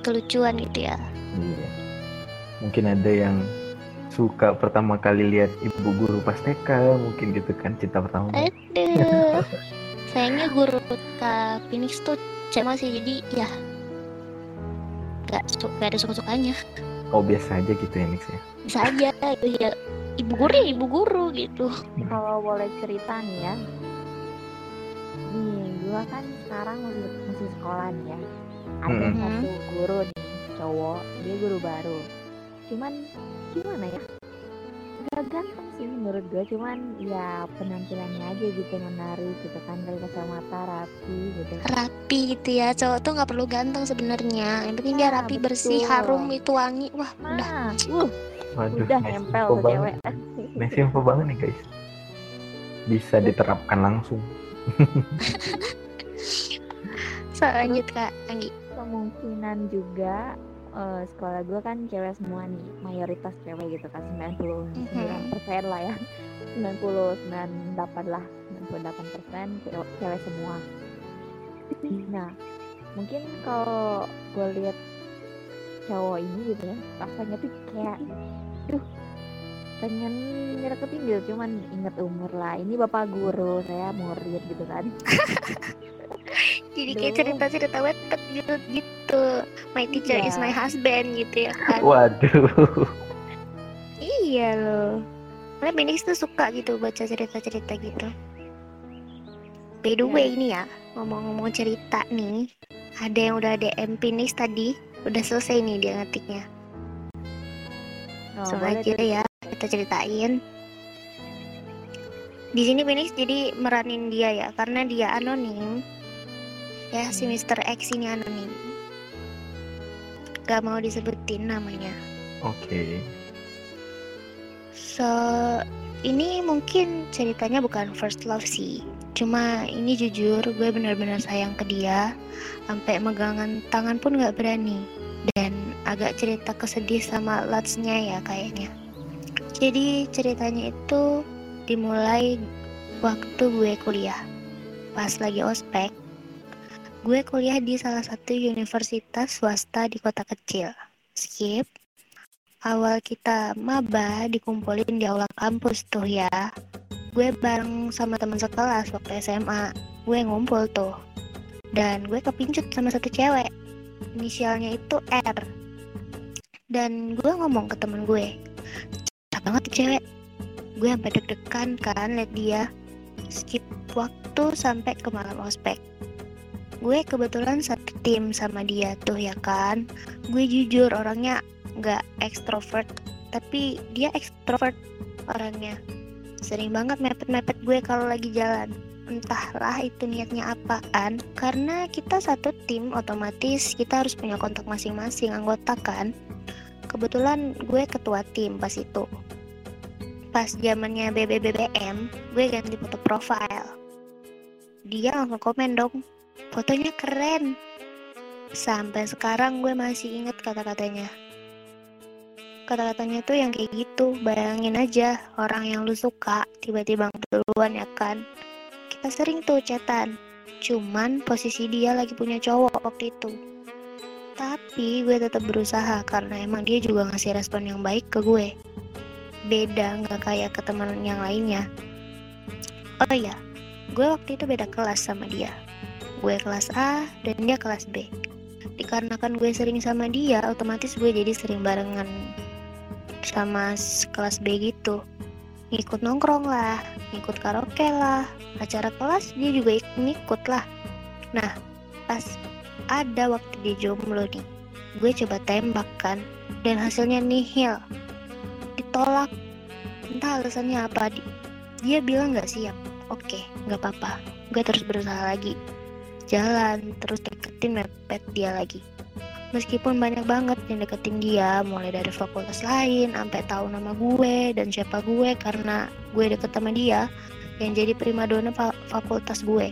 kelucuan gitu ya. Iya. Mungkin ada yang suka pertama kali lihat ibu guru pas TK, mungkin gitu kan cinta pertama. Aduh. Sayangnya guru Kak Phoenix tuh cewek sih jadi ya nggak su nggak ada suka-sukanya. Oh biasa aja gitu ya Nix ya. Bisa aja gitu ya. Ibu guru ya ibu guru gitu. Kalau boleh cerita nih ya. Nih, gua kan sekarang masih, masih sekolah nih ya. Ada Mm-mm. satu guru nih, cowok, dia guru baru. Cuman gimana ya? Gak ganteng sih menurut gue, cuman ya penampilannya aja gitu menarik gitu kan dari kacamata rapi gitu. Rapi gitu ya. Cowok tuh nggak perlu ganteng sebenarnya. Yang penting dia Nah, rapi, bersih, betul. harum, itu wangi. Wah, udah. Nah, uh, Waduh, udah nice nempel banget. cewek. Nice info banget nih guys. Bisa diterapkan langsung. So, lanjut Kak Anggi. kemungkinan juga eh, sekolah gue kan cewek semua nih mayoritas cewek gitu kan 99 persen lah ya 99 lah 98 persen cewek cewek semua nah mungkin kalau gue lihat cowok ini gitu ya rasanya tuh kayak duh pengen nyereketin gitu cuman inget umur lah ini bapak guru saya murid gitu kan Jadi kayak cerita-cerita wetpad gitu gitu. My teacher is Iya. my husband gitu ya kan. Waduh. Iya loh. Karena Phoenix tuh suka gitu baca cerita-cerita gitu. By the Ya. way ini ya, ngomong-ngomong cerita nih, ada yang udah DM Phoenix tadi, udah selesai nih dia ngetiknya. Oh, Langsung aja tuh. ya, kita ceritain. Di sini Phoenix jadi meranin dia ya, karena dia anonim. Ya, si Hmm. Mr. X ini anonim. Gak mau disebutin namanya. Oke. So, ini mungkin ceritanya bukan first love sih. Cuma ini jujur gue benar-benar sayang ke dia. Sampai megangan tangan pun gak berani. Dan agak cerita kesedih sama latsnya ya kayaknya. Jadi ceritanya itu dimulai waktu gue kuliah. Pas lagi ospek, gue kuliah di salah satu universitas swasta di kota kecil. Skip awal kita maba dikumpulin di aula kampus tuh ya gue bareng sama teman sekelas waktu SMA gue ngumpul tuh. Dan gue kepincut sama satu cewek. Inisialnya itu R. Dan gue ngomong ke temen gue cakep banget tuh cewek. Gue sampai deg-degan kan liat dia skip waktu sampai ke malam ospek. Gue kebetulan satu tim sama dia tuh ya kan? Gue jujur orangnya nggak ekstrovert tapi dia ekstrovert orangnya sering banget mepet-mepet gue kalau lagi jalan. Entahlah itu niatnya apaan. Karena kita satu tim otomatis kita harus punya kontak masing-masing anggota kan. Kebetulan gue ketua tim pas itu. Pas zamannya BBBBM gue ganti foto profile. Dia langsung komen dong fotonya keren. Sampai sekarang gue masih inget kata-katanya kata-katanya tuh yang kayak gitu. Bayangin aja orang yang lu suka tiba-tiba duluan ya kan? Kita sering tuh chatan. Cuman posisi dia lagi punya cowok waktu itu. Tapi gue tetap berusaha karena emang dia juga ngasih respon yang baik ke gue. Beda nggak kayak ke teman yang lainnya. Oh iya gue waktu itu beda kelas sama dia. Gue kelas A dan dia kelas B. Dikarenakan gue sering sama dia otomatis gue jadi sering barengan sama kelas B gitu. Ngikut nongkrong lah ngikut karaoke lah acara kelas dia juga ik- ngikut lah. Nah pas ada waktu dia jomblo nih gue coba tembak kan dan hasilnya nihil. Ditolak. Entah alasannya apa Di- dia bilang nggak siap. Oke nggak apa-apa. Gue terus berusaha lagi. Jalan terus deketin mepet dia lagi meskipun banyak banget yang deketin dia mulai dari fakultas lain sampai tahu nama gue dan siapa gue karena gue deket sama dia yang jadi primadona fa fakultas gue.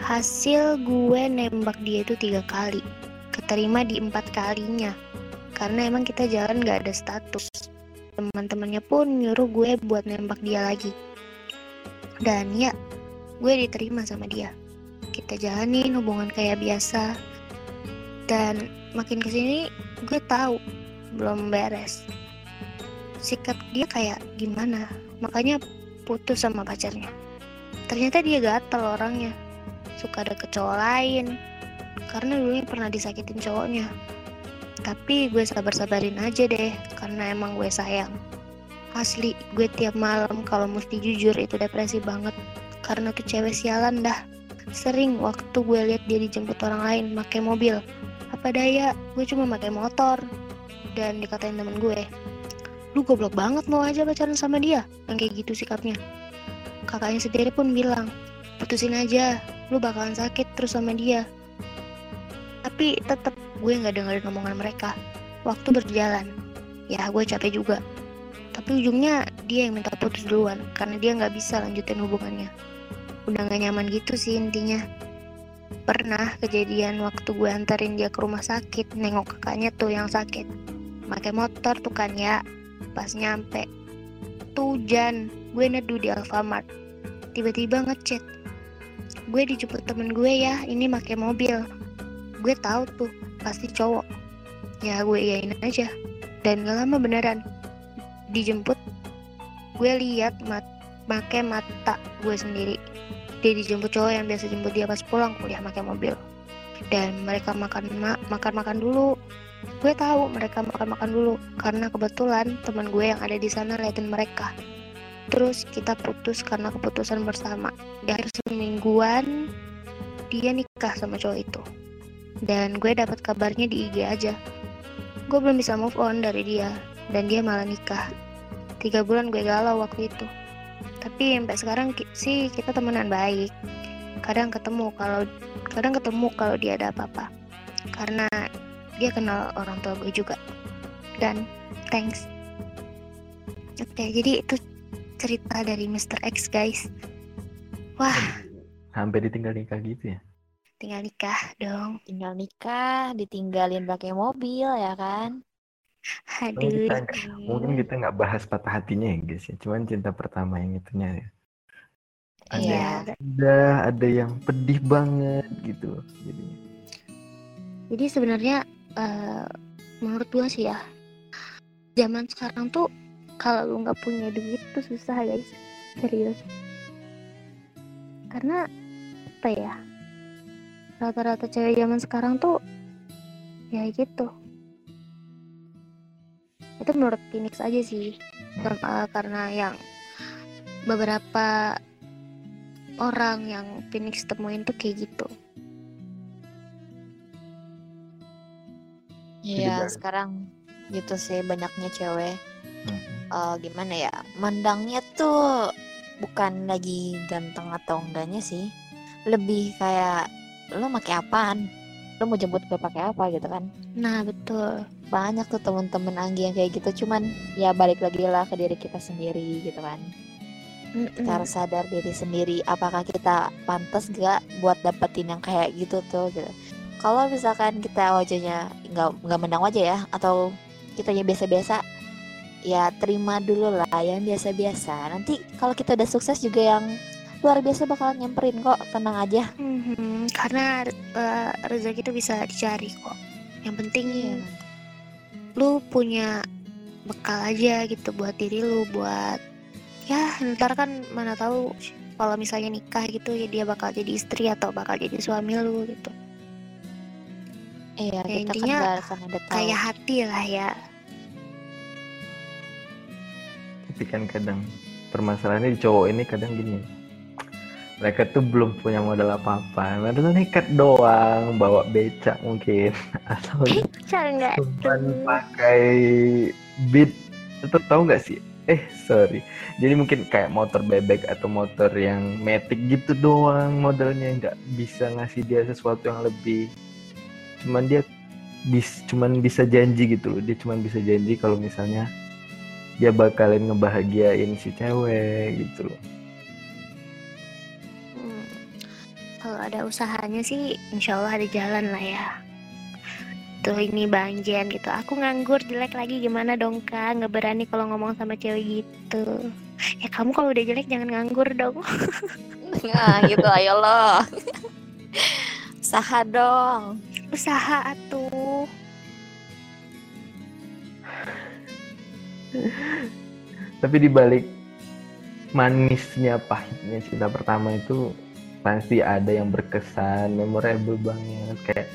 Hasil gue nembak dia itu tiga kali keterima di empat kalinya. Karena emang kita jalan gak ada status. Teman-temannya pun nyuruh gue buat nembak dia lagi. Dan ya gue diterima sama dia. Kita jalanin hubungan kayak biasa dan makin ke sini gue tahu belum beres. Sikap dia kayak gimana? Makanya putus sama pacarnya. Ternyata dia gatel orangnya. Suka ada cowok lain. Karena dulunya pernah disakitin cowoknya. Tapi gue sabar-sabarin aja deh karena emang gue sayang. Asli gue tiap malam kalau mesti jujur itu depresi banget. Karena tuh cewek sialan dah. Sering waktu gue lihat dia dijemput orang lain pakai mobil apa daya? Gue cuma pakai motor. Dan dikatain temen gue lu goblok banget mau aja pacaran sama dia. Yang kayak gitu sikapnya. Kakaknya sendiri pun bilang putusin aja lu bakalan sakit terus sama dia. Tapi tetap gue nggak dengerin omongan mereka. Waktu berjalan ya gue capek juga. Tapi ujungnya dia yang minta putus duluan karena dia nggak bisa lanjutin hubungannya. Udah gak nyaman gitu sih intinya pernah kejadian waktu gue antarin dia ke rumah sakit nengok kakaknya tuh yang sakit. Pakai motor tuh kan ya. Pas nyampe tuh hujan. Gue neduh di Alfamart. Tiba-tiba ngechat. Gue dijemput temen gue ya. Ini pakai mobil. Gue tahu tuh pasti cowok. Ya gue iyain aja. Dan gak lama beneran dijemput. Gue lihat mat pakai mata gue sendiri dia dijemput cowok yang biasa jemput dia pas pulang kuliah pakai mobil. Dan mereka makan ma makan makan dulu. Gue tahu mereka makan makan dulu karena kebetulan teman gue yang ada di sana liatin mereka. Terus kita putus karena keputusan bersama. Di akhir semingguan dia nikah sama cowok itu. Dan gue dapat kabarnya di IG aja. Gue belum bisa move on dari dia dan dia malah nikah. Tiga bulan gue galau waktu itu tapi sampai sekarang sih kita temenan baik. Kadang ketemu kalau kadang ketemu kalau dia ada apa-apa. Karena dia kenal orang tua gue juga. Dan thanks. Oke jadi itu cerita dari Mr. X guys. Wah. Sampai ditinggal nikah gitu ya? Tinggal nikah dong. Tinggal nikah ditinggalin pakai mobil ya kan Kita, mungkin kita nggak bahas patah hatinya ya guys ya. Cuman cinta pertama yang itunya ya. Ada Iya. yang indah, ada yang pedih banget gitu. Jadi Jadi sebenarnya eh, menurut gua sih ya zaman sekarang tuh kalau lu nggak punya duit tuh susah guys serius karena apa ya rata-rata cewek zaman sekarang tuh ya gitu itu menurut Phoenix aja sih. Eh, karena yang beberapa orang yang Phoenix temuin tuh kayak gitu. Iya, sekarang gitu sih banyaknya cewek. Hmm. eh, gimana ya mandangnya tuh bukan lagi ganteng atau enggaknya sih. Lebih kayak lo pakai apaan? Lo mau jemput gue pakai apa? gitu kan. Nah betul banyak tuh temen-temen Anggi yang kayak gitu cuman ya balik lagi lah ke diri kita sendiri gitu kan. Mm-mm. kita harus sadar diri sendiri apakah kita pantas gak buat dapetin yang kayak gitu tuh gitu. Kalau misalkan kita wajahnya nggak nggak menang wajah ya atau kitanya biasa-biasa ya terima dulu lah yang biasa-biasa. Nanti kalau kita udah sukses juga yang luar biasa bakalan nyamperin kok tenang aja. Mhm, karena eh, rezeki itu bisa dicari kok. Yang penting lu punya bekal aja gitu buat diri lu buat ya ntar kan mana tahu kalau misalnya nikah gitu ya dia bakal jadi istri atau bakal jadi suami lu gitu. iya Ya, kita intinya kan Kayak hati lah ya. tapi kan kadang permasalahannya di cowok ini kadang gini. Mereka tuh belum punya modal apa-apa. Mereka tuh nekat doang, bawa becak mungkin. Atau nggak cuman pakai beat. Tetap tahu nggak sih? Eh sorry. Jadi mungkin kayak motor bebek atau motor yang metik gitu doang modelnya. Nggak bisa ngasih dia sesuatu yang lebih. Cuman dia bis cuman bisa janji gitu loh. Dia cuman bisa janji kalau misalnya dia bakalan ngebahagiain si cewek gitu loh Kalau ada usahanya sih, insya Allah ada jalan lah ya. Tuh ini Bang Jen gitu. Aku nganggur jelek lagi gimana dong kak? Nggak berani kalau ngomong sama cewek gitu. Ya kamu kalau udah jelek jangan nganggur dong. Nah, gitu ayo lo. Usaha dong. Usaha atuh. tapi dibalik manisnya pahitnya cinta pertama itu pasti ada yang berkesan memorable banget. Kayak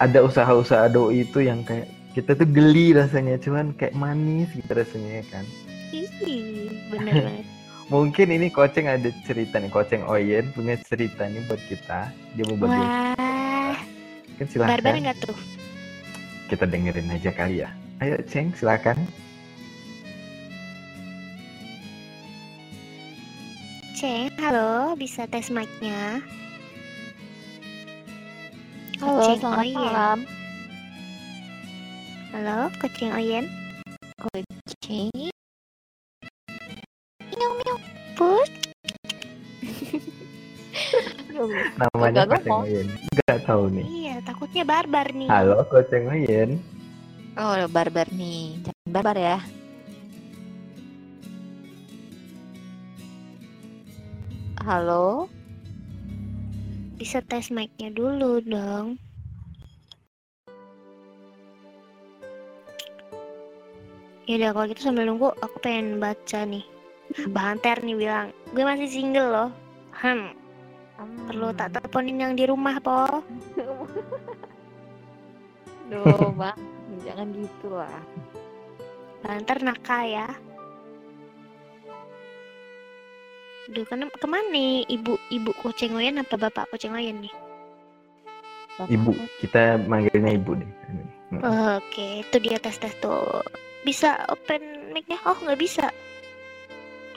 ada usaha-usaha doi itu yang kayak kita tuh geli rasanya cuman kayak manis gitu rasanya ya kan? Ih, bener banget. mungkin ini koceng ada cerita nih koceng Oyen punya cerita nih buat kita. Dia mau bagi Wah, kan silahkan. Barbar nggak tuh? kita dengerin aja kali ya. Ayo ceng silakan Ceng, halo, bisa tes mic-nya? Halo, Kucing selamat Oyen. malam. Halo, kucing Oyen. Kucing. Put, namanya Gak koceng ngomong. Oyen nggak tahu nih iya, takutnya barbar nih. halo koceng Oyen Oh, barbar nih. Jangan barbar ya. Halo. Bisa tes mic-nya dulu dong. Yaudah kalau gitu sambil nunggu aku pengen baca nih. Bang Ter nih bilang, gue masih single loh. Hmm, perlu tak teleponin yang di rumah po. Duh, Bang. Jangan gitu lah. Bang Ter nakal ya. Duh, kan ke mana nih ibu ibu kucing Oyen apa bapak kucing Oyen nih? Bapak ibu aku kita manggilnya ibu deh Hmm. Oke, itu dia tes tes tuh. Bisa open mic-nya? Oh nggak bisa.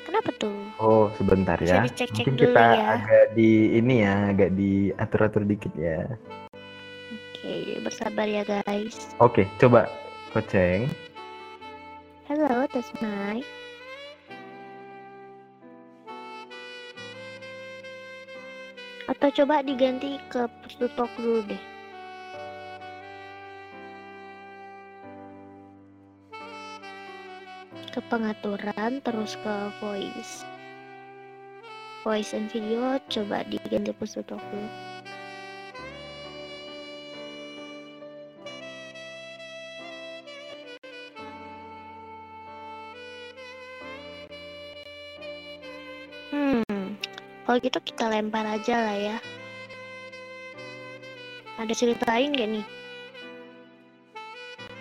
Kenapa tuh? Oh, sebentar Bisa ya. dicek-cek Mungkin dulu kita ya. agak di ini ya, agak diatur-atur dikit ya. Oke, bersabar ya guys. Oke, coba Koceng. Halo, tes mic. Atau coba diganti ke talk dulu deh. Ke pengaturan, terus ke voice. Voice and video, coba diganti talk dulu. Kalau gitu kita lempar aja lah ya. Ada cerita lain gak nih?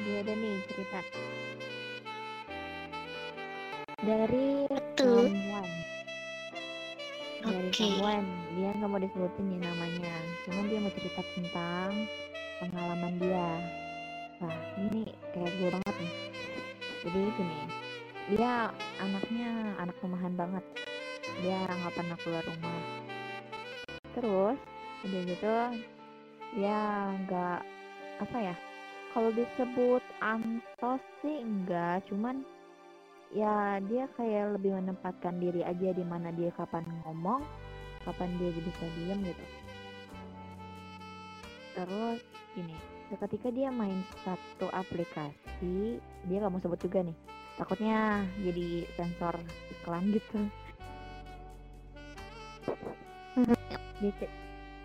Dia ada nih cerita dari Betul. someone dari Oke. someone dia nggak mau disebutin nih namanya cuman dia mau cerita tentang pengalaman dia wah ini kayak gue banget nih jadi gini dia anaknya anak rumahan banget dia nggak pernah keluar rumah. Terus udah gitu dia nggak apa ya kalau disebut ansos sih enggak cuman ya dia kayak lebih menempatkan diri aja di mana dia kapan ngomong kapan dia bisa diem gitu. Terus gini ketika dia main satu aplikasi dia nggak mau sebut juga nih takutnya jadi sensor iklan gitu ce-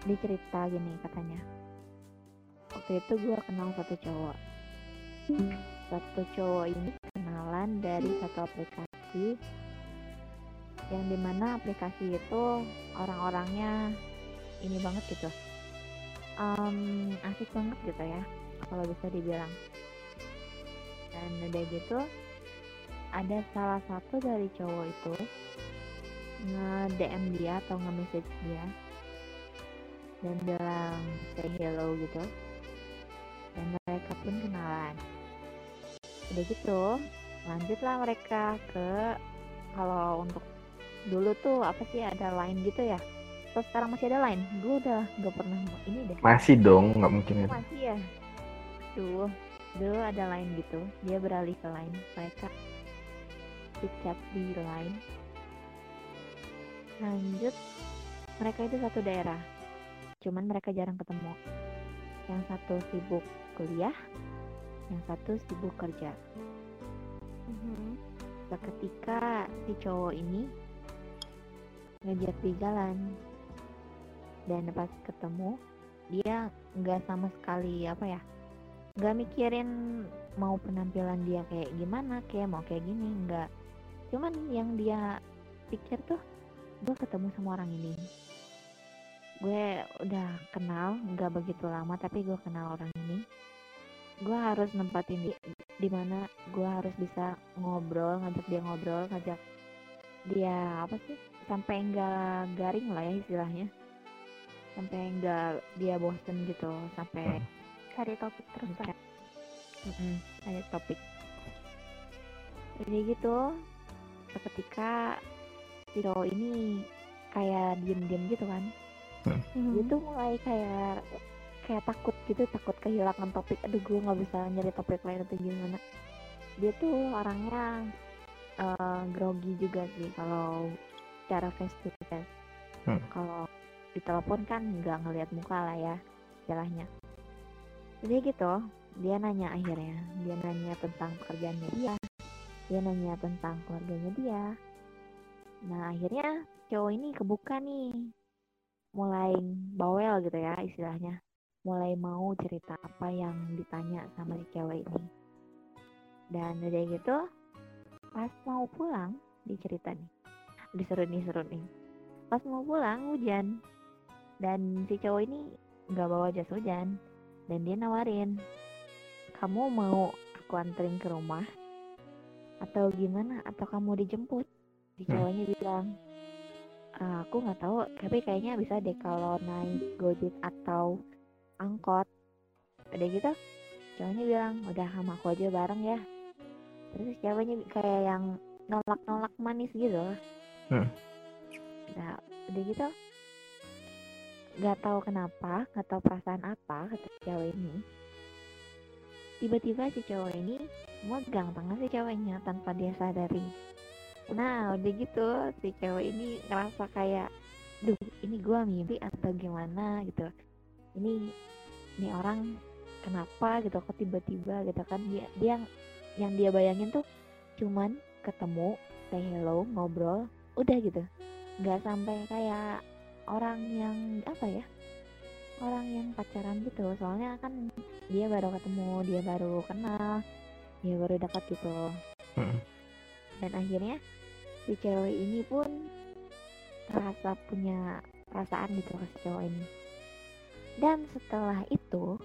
dia gini katanya. Waktu itu gue kenal satu cowok. Satu cowok ini kenalan dari satu aplikasi yang di mana aplikasi itu orang-orangnya ini banget gitu. Em, asik banget gitu ya kalau bisa dibilang. Dan udah gitu ada salah satu dari cowok itu nge-DM dia atau nge-message dia. Dan bilang say hello gitu. Dan mereka pun kenalan. Udah gitu lanjutlah mereka ke kalau untuk dulu tuh apa sih ada line gitu ya? Terus sekarang masih ada line? Gue udah nggak pernah ini deh. Masih dong, nggak mungkin itu. masih ya? Tuh dulu ada line gitu. Dia beralih ke line mereka. Chat di line lanjut. Mereka itu satu daerah. Cuman mereka jarang ketemu. Yang satu sibuk kuliah yang satu sibuk kerja. Seketika si cowok ini ngejat di jalan. Dan pas ketemu dia nggak sama sekali apa ya nggak mikirin mau penampilan dia kayak gimana kayak mau kayak gini nggak. Cuman yang dia pikir tuh gue ketemu sama orang ini. Gue udah kenal nggak begitu lama tapi gue kenal orang ini. Gue harus nempatin di di mana gue harus bisa ngobrol ngajak dia ngobrol ngajak dia apa sih sampai enggak garing lah ya istilahnya. Sampai enggak dia bosen gitu sampai Cari topik terus lah. Mm-mm, ada topik. Jadi gitu seketika si cowok ini kayak diem-diem gitu kan. Hmm. dia tuh mulai kayak kayak takut gitu takut kehilangan topik. Aduh gue nggak bisa nyari topik lain atau gimana. Dia tuh orangnya eh, grogi juga sih kalau cara face to face. Hmm. kalau di telepon kan nggak ngelihat muka lah ya istilahnya. Jadi gitu dia nanya akhirnya. Dia nanya tentang pekerjaannya dia. Dia nanya tentang keluarganya dia nah akhirnya cowok ini kebuka nih. Mulai bawel gitu ya istilahnya. Mulai mau cerita apa yang ditanya sama si cewek ini. Dan udah gitu pas mau pulang dicerita nih. Diseru nih seru nih. Pas mau pulang hujan. Dan si cowok ini nggak bawa jas hujan. Dan dia nawarin kamu mau aku anterin ke rumah? Atau gimana? Atau kamu dijemput si Hmm. cowoknya bilang "Ah, aku nggak tahu tapi kayaknya bisa deh kalau naik gojek atau angkot. Udah gitu cowoknya bilang udah sama aku aja bareng ya. Terus ceweknya kayak yang nolak-nolak manis gitu loh Hmm. nah udah gitu nggak tahu kenapa nggak tahu perasaan apa kata cewek ini. Tiba-tiba si cowok ini megang tangan si ceweknya tanpa dia sadari nah udah gitu si cewek ini ngerasa kayak duh ini gua mimpi atau gimana gitu? Ini ini orang kenapa gitu kok tiba-tiba gitu kan? Dia dia yang dia bayangin tuh cuman ketemu say hello ngobrol udah gitu. Nggak sampai kayak orang yang apa ya orang yang pacaran gitu. Soalnya kan dia baru ketemu dia baru kenal dia baru dekat gitu. Dan akhirnya si cewek ini pun terasa punya perasaan gitu ke si cowok ini. Dan setelah itu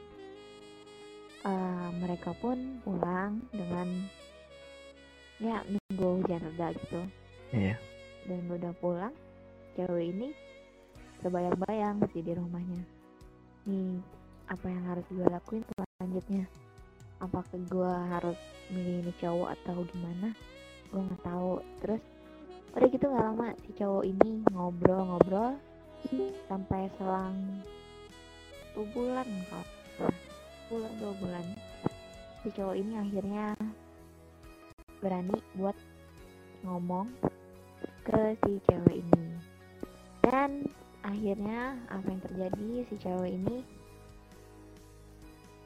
eh, mereka pun pulang dengan ya nunggu hujan reda gitu. Iya. dan udah pulang cewek ini terbayang-bayang sih di rumahnya. Nih apa yang harus gue lakuin selanjutnya? Apakah gue harus milih ini cowok atau gimana? Gue nggak tahu. Terus udah gitu nggak lama si cowok ini ngobrol-ngobrol sampai selang satu bulan salah. bulan dua bulan. Si cowok ini akhirnya berani buat ngomong ke si cewek ini. Dan akhirnya apa yang terjadi? Si cewek ini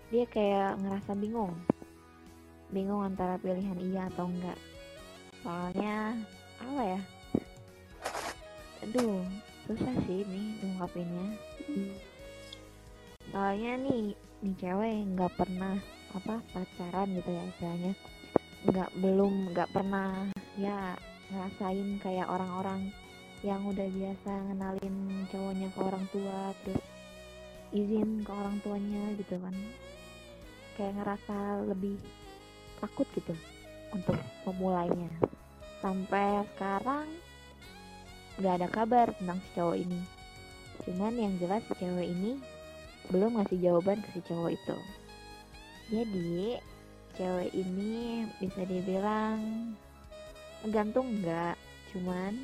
dia kayak ngerasa bingung. Bingung antara pilihan iya atau enggak. Soalnya apa ya? Aduh susah sih nih ungkapinnya soalnya nih nih cewek nggak pernah apa pacaran gitu ya istilahnya. Nggak belum nggak pernah ya ngerasain kayak orang-orang yang udah biasa ngenalin cowoknya ke orang tua terus izin ke orang tuanya gitu kan. Kayak ngerasa lebih takut gitu untuk memulainya sampai sekarang nggak ada kabar tentang si cowok ini. Cuman yang jelas si cewek ini belum ngasih jawaban ke si cowok itu. Jadi cewek ini bisa dibilang gantung enggak cuman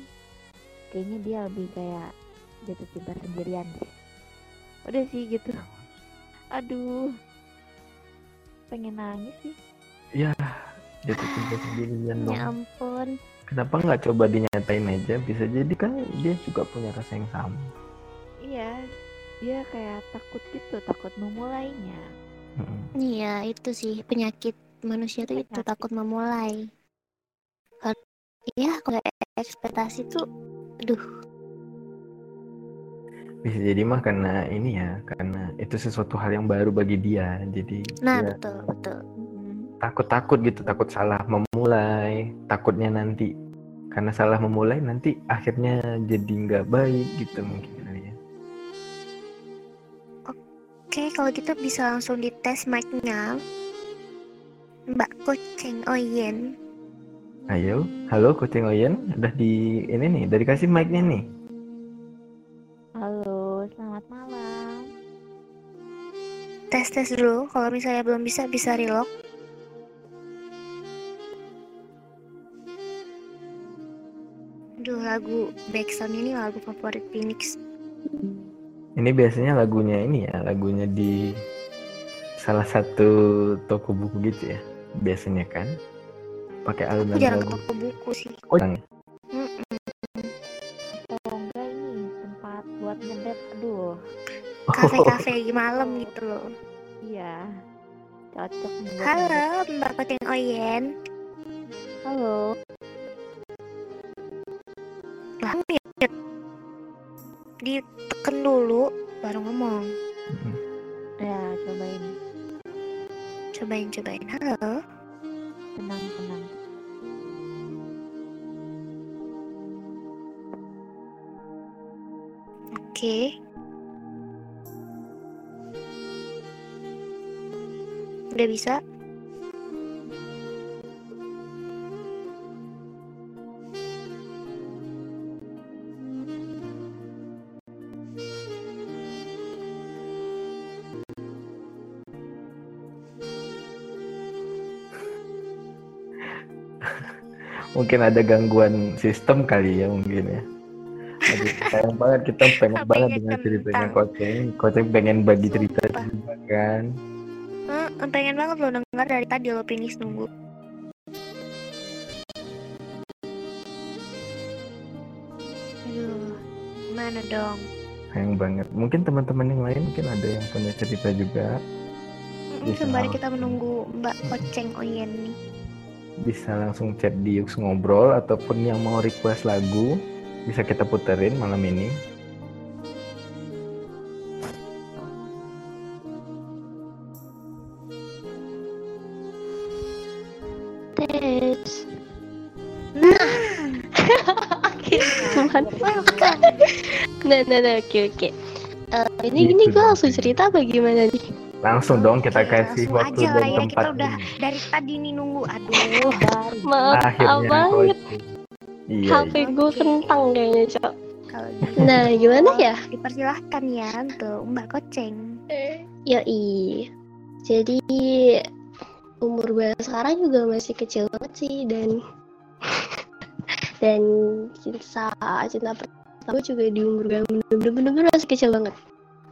kayaknya dia lebih kayak jatuh cinta sendirian deh. Udah sih gitu. Aduh pengen nangis sih jatuh cinta sendirian dong Ya ampun. kenapa nggak coba dinyatain aja bisa jadi kan dia juga punya rasa yang sama iya dia kayak takut gitu takut memulainya Mm-mm. Iya, itu sih penyakit manusia tuh itu takut memulai. Iya, kalau ekspektasi tuh, aduh, bisa jadi mah karena ini ya karena itu sesuatu hal yang baru bagi dia jadi nah dia betul betul. Takut-takut gitu takut salah memulai takutnya nanti karena salah memulai nanti akhirnya jadi nggak baik gitu mungkin kali ya Oke, kalau gitu bisa langsung dites mic-nya. Mbak Kucing Oyen. ayo halo kucing Oyen udah di ini nih udah dikasih mic-nya nih halo selamat malam Tes tes dulu. Kalau misalnya belum bisa bisa relock. Aduh, lagu backsound ini lagu favorit Phoenix. ini biasanya lagunya ini ya lagunya di salah satu toko buku gitu ya biasanya kan pakai Aku alunan jarang ke lagu toko buku sih. oh jarang ya? Atau enggak ini tempat buat ngedet aduh Kafe-kafe malam gitu loh. iya cocok Halo. Mbak Kucing Oyen. halo Lah, mute. Ditekan dulu baru ngomong. Mm-mm. ya cobain Cobain cobain. Halo. tenang tenang Oke. Udah bisa? Mungkin ada gangguan sistem kali ya mungkin ya Aduh, sayang banget kita pengen banget dengan ceritanya. Koceng Koceng pengen bagi cerita juga kan Eh, pengen banget lo denger dari tadi lo Phoenix nunggu. Aduh, gimana dong? sayang banget mungkin teman-teman yang lain mungkin ada yang punya cerita juga Mm, Sembari langsung. kita menunggu Mbak Koceng Oyen nih. Bisa langsung chat di Yux ngobrol ataupun yang mau request lagu bisa kita puterin malam ini Tes. Nah, nah, nah, nah, oke, oke. Eh, ini Gitu gini gue langsung cerita apa gimana nih? Langsung dong kita Oke, kasih waktu aja dan ya, tempat kita udah ini. dari tadi nih nunggu. Aduh. Maaf, akhirnya banget. Iya HP iya. gue kentang kayaknya, Cok. kalau gitu. Nah, gimana ya? Dipersilahkan ya untuk Mbak Koceng. Yoi. Jadi, umur gue sekarang juga masih kecil banget sih, dan dan cinta cinta pertama gue juga di umur gue bener-bener masih kecil banget.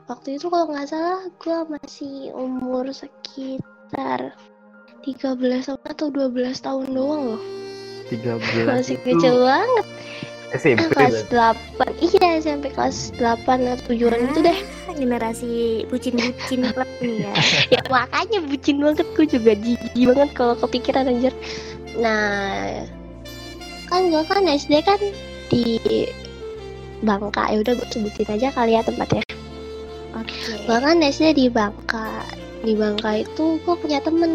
Waktu itu kalau nggak salah gue masih umur sekitar 13 tahun atau 12 tahun doang loh. 13 Masih itu kecil banget. SMP kelas berarti. 8. Iya, sampai kelas 8 atau 7-an gitu deh. Ah, generasi bucin-bucin banget nih ya. ya makanya bucin banget gue juga jijik banget kalau kepikiran anjir nah kan gue kan SD kan di Bangka ya udah gue sebutin aja kali ya tempatnya Oke. gue kan SD di Bangka. Di Bangka itu gue punya temen.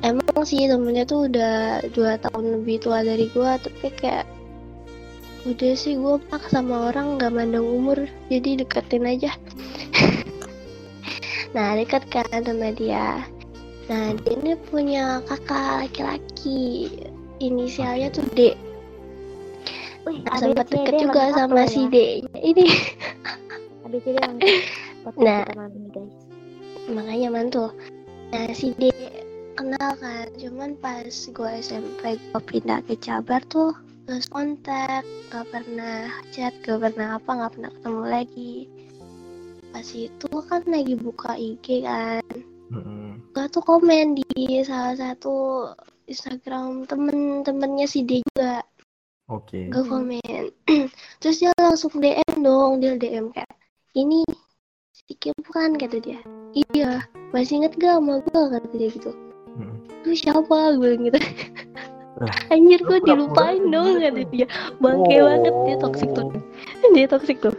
Emang sih temennya tuh udah dua tahun lebih tua dari gue tapi kayak udah sih gue pak sama orang nggak mandang umur jadi deketin aja. Nah deket kan sama dia. Nah dia ini punya kakak laki-laki. Inisialnya tuh D. Wih, nah, sempat deket juga sama loh si ya. D ini Lengkap. Podcast Nah. malam ini guys. makanya mantul nah si D kenal kan cuman pas gue SMP gue pindah ke Jabar tuh terus kontak gak pernah chat gak pernah apa gak pernah ketemu lagi pas itu kan lagi buka IG kan Mm-mm. gue tuh komen di salah satu Instagram temen-temennya si D juga Oke. gue komen terus dia langsung DM dong dia DM kayak ini si bukan kata dia. Iya masih inget gak sama gue kata dia gitu. Mm-mm. lu siapa? Gue gitu. Lah, anjir gue dilupain gitu dong kata dia. Bangke Oh. banget dia toxic tuh. Dia toxic tuh.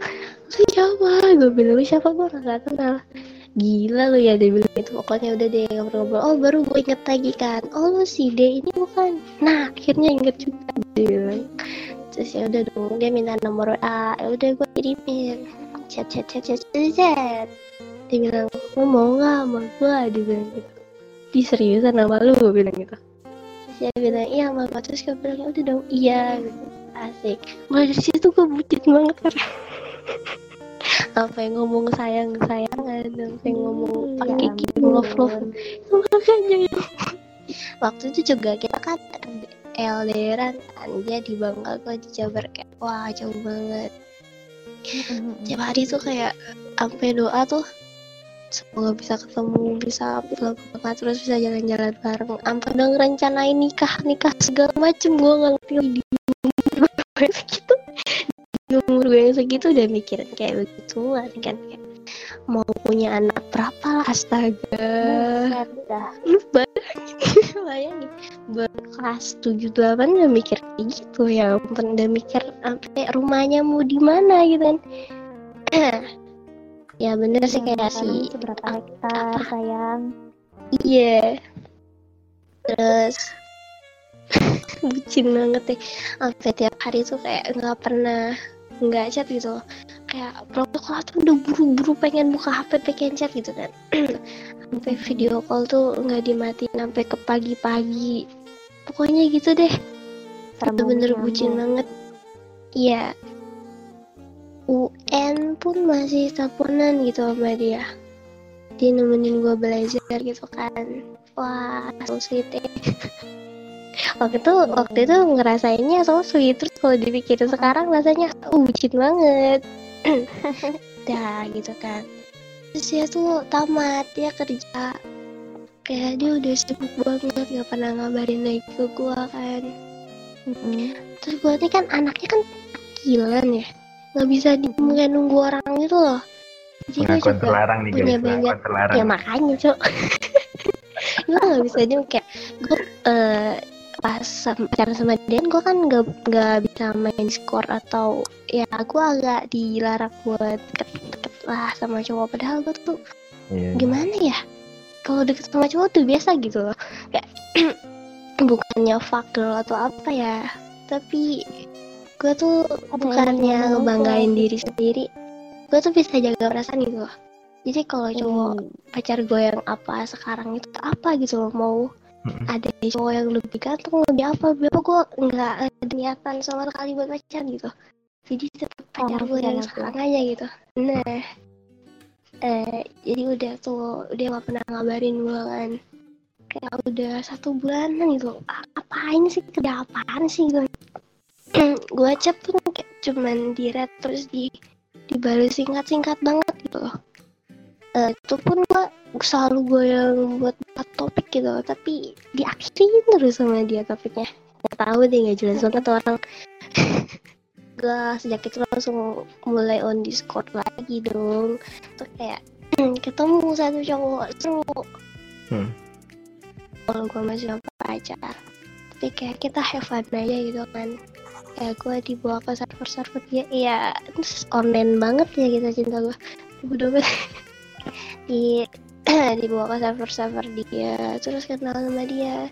Lu siapa? Gue bilang lu siapa? Gue gak kenal. Gila lu ya dia bilang itu pokoknya udah deh ngobrol-ngobrol. Oh baru gue inget lagi kan. Oh lu si D ini bukan? Nah akhirnya inget juga dia bilang. Terus ya udah dong dia minta nomor A. Ya udah gue kirimin chat chat chat chat chat, chat. dia bilang lu mau nggak sama gue dia bilang gitu. Di seriusan sama lu gue bilang gitu. Terus dia bilang iya sama gue terus gue bilang ya udah dong iya. Gitu asik. Mulai dari situ gue bucin banget kan sampai ngomong sayang sayangan sampai ngomong Hmm, pakai ya kirim love love. Ampun. makanya waktu itu juga kita kan LDRan kan dia di Bangka gue di Jabar kayak wah jauh banget tiap hari tuh kayak sampai doa tuh semoga bisa ketemu bisa Bangka terus bisa jalan-jalan bareng. Sampai udah ngerencanain nikah nikah segala macem gue ngerti di umur gue segitu. Di umur gue segitu udah mikirin kayak begituan kan kayak mau punya anak berapa lah astaga. Dah. lu bayangin bayangin. Baru kelas tujuh delapan udah mikir kayak gitu. Ya ampun udah mikir sampai rumahnya mau di mana gitu kan. Ya bener sih kayak si berapa hektar sayang? Iya. Terus bucin banget deh sampai tiap hari tuh kayak nggak pernah nggak chat gitu kayak protokol tuh udah buru-buru pengen buka HP pengen chat gitu kan. Sampai video call tuh nggak dimatiin sampai ke pagi-pagi. Pokoknya gitu deh. Bener-bener banget, bucin banget. Iya. UN pun masih teleponan gitu sama dia. Dia nemenin gue belajar gitu kan. Wah so sweet ya. waktu itu waktu itu ngerasainnya so sweet. Terus kalau dipikirin sekarang rasanya uh, bucin banget dah gitu kan. Terus dia tuh tamat dia kerja. Kayak dia udah sibuk banget gak pernah ngabarin lagi ke gua kan. Terus gue nih kan anaknya kan kilan ya. Nggak bisa di kayak nunggu orang gitu loh. Jadi gue juga terlarang nih punya banyak- ya makanya cok. Gue nggak bisa dia kayak gue eh, pas pacaran sama dia gue kan nggak nggak bisa main skor atau ya gue agak dilarang buat deket-deket lah sama cowok. Padahal gue tuh Iya. gimana ya? Kalau deket sama cowok tuh biasa gitu loh. Kayak bukannya fuck girl atau apa ya tapi gue tuh bukannya ngebanggain diri sendiri gue tuh bisa jaga perasaan gitu loh. Jadi kalau cowok Hmm. pacar gue yang apa sekarang itu apa gitu loh mau Mm-mm. ada cowok yang lebih ganteng lebih apa biar gue nggak ada niatan sama sekali buat pacar gitu. Jadi tetap pacar ngerti, gue yang ngerti. sekarang aja gitu. Nah eh jadi udah tuh dia nggak pernah ngabarin gue kan. Kayak udah satu bulanan gitu Ah, apain sih? Kerja apaan sih gue gue chat pun kayak cuman di red terus di dibalas singkat-singkat banget gitu loh Eh, itu pun gue selalu gue yang buat buat topik gitu tapi diakhirin terus sama dia topiknya. Nggak tahu deh nggak jelas banget tuh orang. Gue sejak itu langsung mulai on discord lagi dong. Tuh kayak ketemu satu cowok seru. Hmm. kalau gue masih sama pacar. Tapi kayak kita have fun aja gitu kan. Kayak gue dibawa ke server-server dia ya terus online banget ya kita cinta gue udah di dibawa ke server-server dia terus kenal sama dia.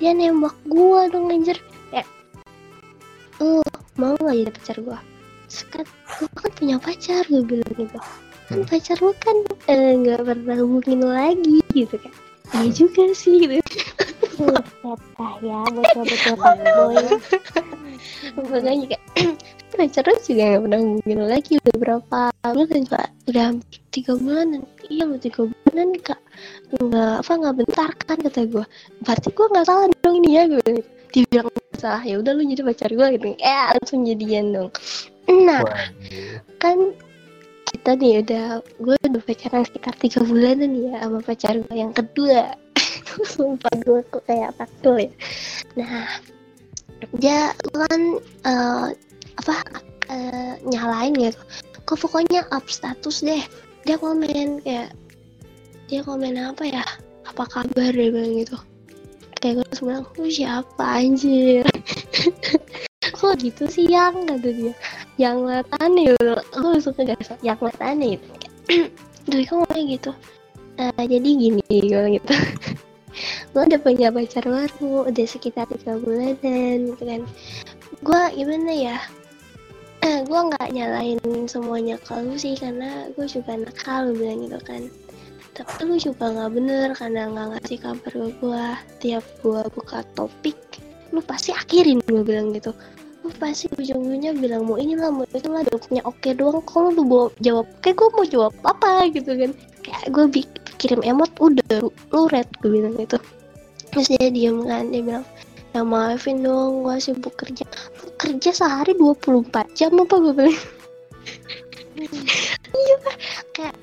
Dia nembak gua dong anjir. Kayak uh mau nggak jadi pacar gua? Kan gua kan punya pacar gue bilang gitu. Kan Hmm. pacar lu kan eh, nggak pernah hubungin lu lagi gitu kan. Iya juga sih gitu. Buset dah ya betul-betul fuckboy makanya kayak pacar lu juga nggak pernah hubungin lagi udah berapa bulan juga udah hampir tiga bulan iya mau tiga bulan kak. Nggak apa nggak bentar kan kata gue berarti gue nggak salah dong ini ya gue bilang. dia bilang "Nggak salah. Ya udah lu jadi pacar gue gitu. Eh langsung jadian dong. Nah kan kita nih udah gue udah pacaran sekitar tiga bulanan ya sama pacar gue yang kedua. Sumpah gue kok kayak pakul ya. Nah dia kan eh, apa eh, nyalain gitu. Kok pokoknya up status deh. Dia komen kayak dia komen apa ya? Apa kabar? Dia bilang gitu. Kayak gue terus lu siapa anjir? Kok gitu sih yang? Kata dia. Yang liat aneh lu suka gak yang liat aneh gitu. Duh, kok ngomong gitu. "Eh, jadi gini gue gitu. Gue udah punya pacar baru udah sekitar tiga bulanan gitu kan. Gue gimana ya gue nggak nyalain semuanya ke lu sih karena gue juga nakal lu bilang gitu kan. Tapi lu juga nggak bener karena nggak ngasih kabar ke gue tiap gue buka topik lu pasti akhirin gue bilang gitu. Lu pasti ujung-ujungnya bilang mau ini lah mau itu lah jawabnya oke doang kalau lu bawa jawab oke gue mau jawab apa? gitu kan. Kayak gue kirim emot udah lu, lu red gue bilang gitu. Terus dia diem kan dia bilang ya maafin dong gue sibuk kerja. Kerja sehari 24 jam apa gue bilang? Iya kayak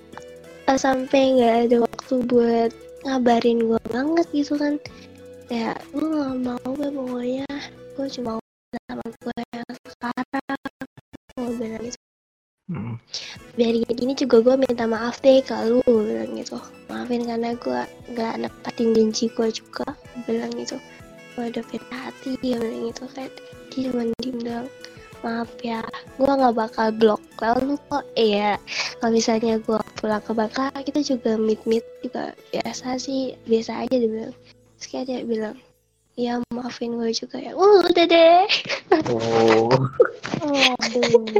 eh, sampai nggak ada waktu buat ngabarin gue banget gitu kan. Kayak gue nggak mau gue pokoknya gue cuma sama gue yang sekarang. Gue bilang gitu. Hmm. biar gini juga gue minta maaf deh ke lu bilang gitu. Maafin karena gue nggak nepatin janji gue juga bilang gitu gue pindah hati dia bilang gitu kayak dia cuma diem doang maaf ya gue nggak bakal blok lalu kok iya kalau misalnya gue pulang ke Bangka kita juga meet meet juga biasa sih biasa aja dia bilang kayak dia bilang ya maafin gue juga ya uh udah deh Oh,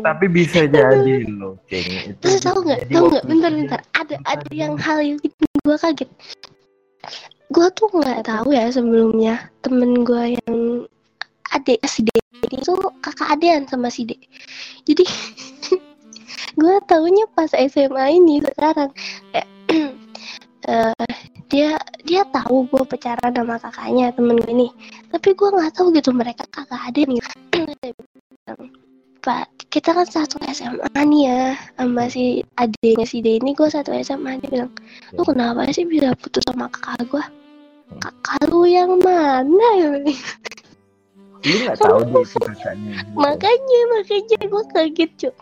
tapi bisa jadi loh, Ceng. Itu Terus tahu nggak? Tahu nggak? Bentar, bentar. Ada ada yang hal yang bikin gue kaget. Gue tuh nggak tahu ya sebelumnya temen gue yang adik si D ini tuh kakak adean sama si D. Jadi gue tahunya pas SMA ini sekarang. Kayak eh, dia dia tahu gue pacaran sama kakaknya temen gue ini. Tapi gue nggak tahu gitu mereka kakak adik gitu Pak, kita kan satu SMA nih ya sama si adiknya si D ini gue satu SMA dia bilang lu kenapa sih bisa putus sama kakak gue kakak lu yang mana ya Lu nggak tahu dia kakaknya. gitu. makanya makanya gue kaget cuy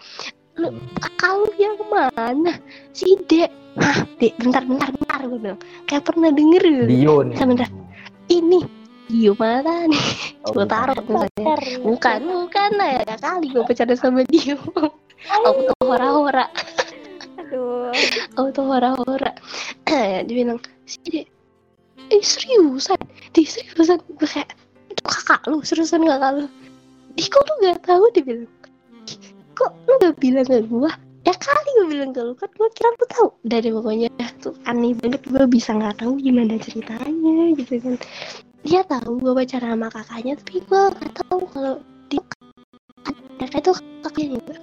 lu kakak lu yang mana si D Hah, D, bentar, bentar, bentar, gue bilang Kayak pernah denger. Dio nih. Sebentar. Ini, Dio mana nih? Oh, gue taruh misalnya. Ya. Bukan, bukan lah ya kali gue pacaran sama Dio. Auto hora-hora, Aduh. auto hora-hora. Dia bilang, si D, eh seriusan? Di seriusan? Gue kayak, itu kakak lu, seriusan kakak lu? Di kok lu gak tahu? Dia bilang, kok lu gak bilang ke gue? Ya kali gue bilang ke lu kan gue kira lu tahu dari pokoknya tuh aneh banget gue bisa nggak tahu gimana ceritanya gitu kan dia tahu gue pacaran sama kakaknya tapi gue nggak tahu kalau dia kakak itu kakaknya juga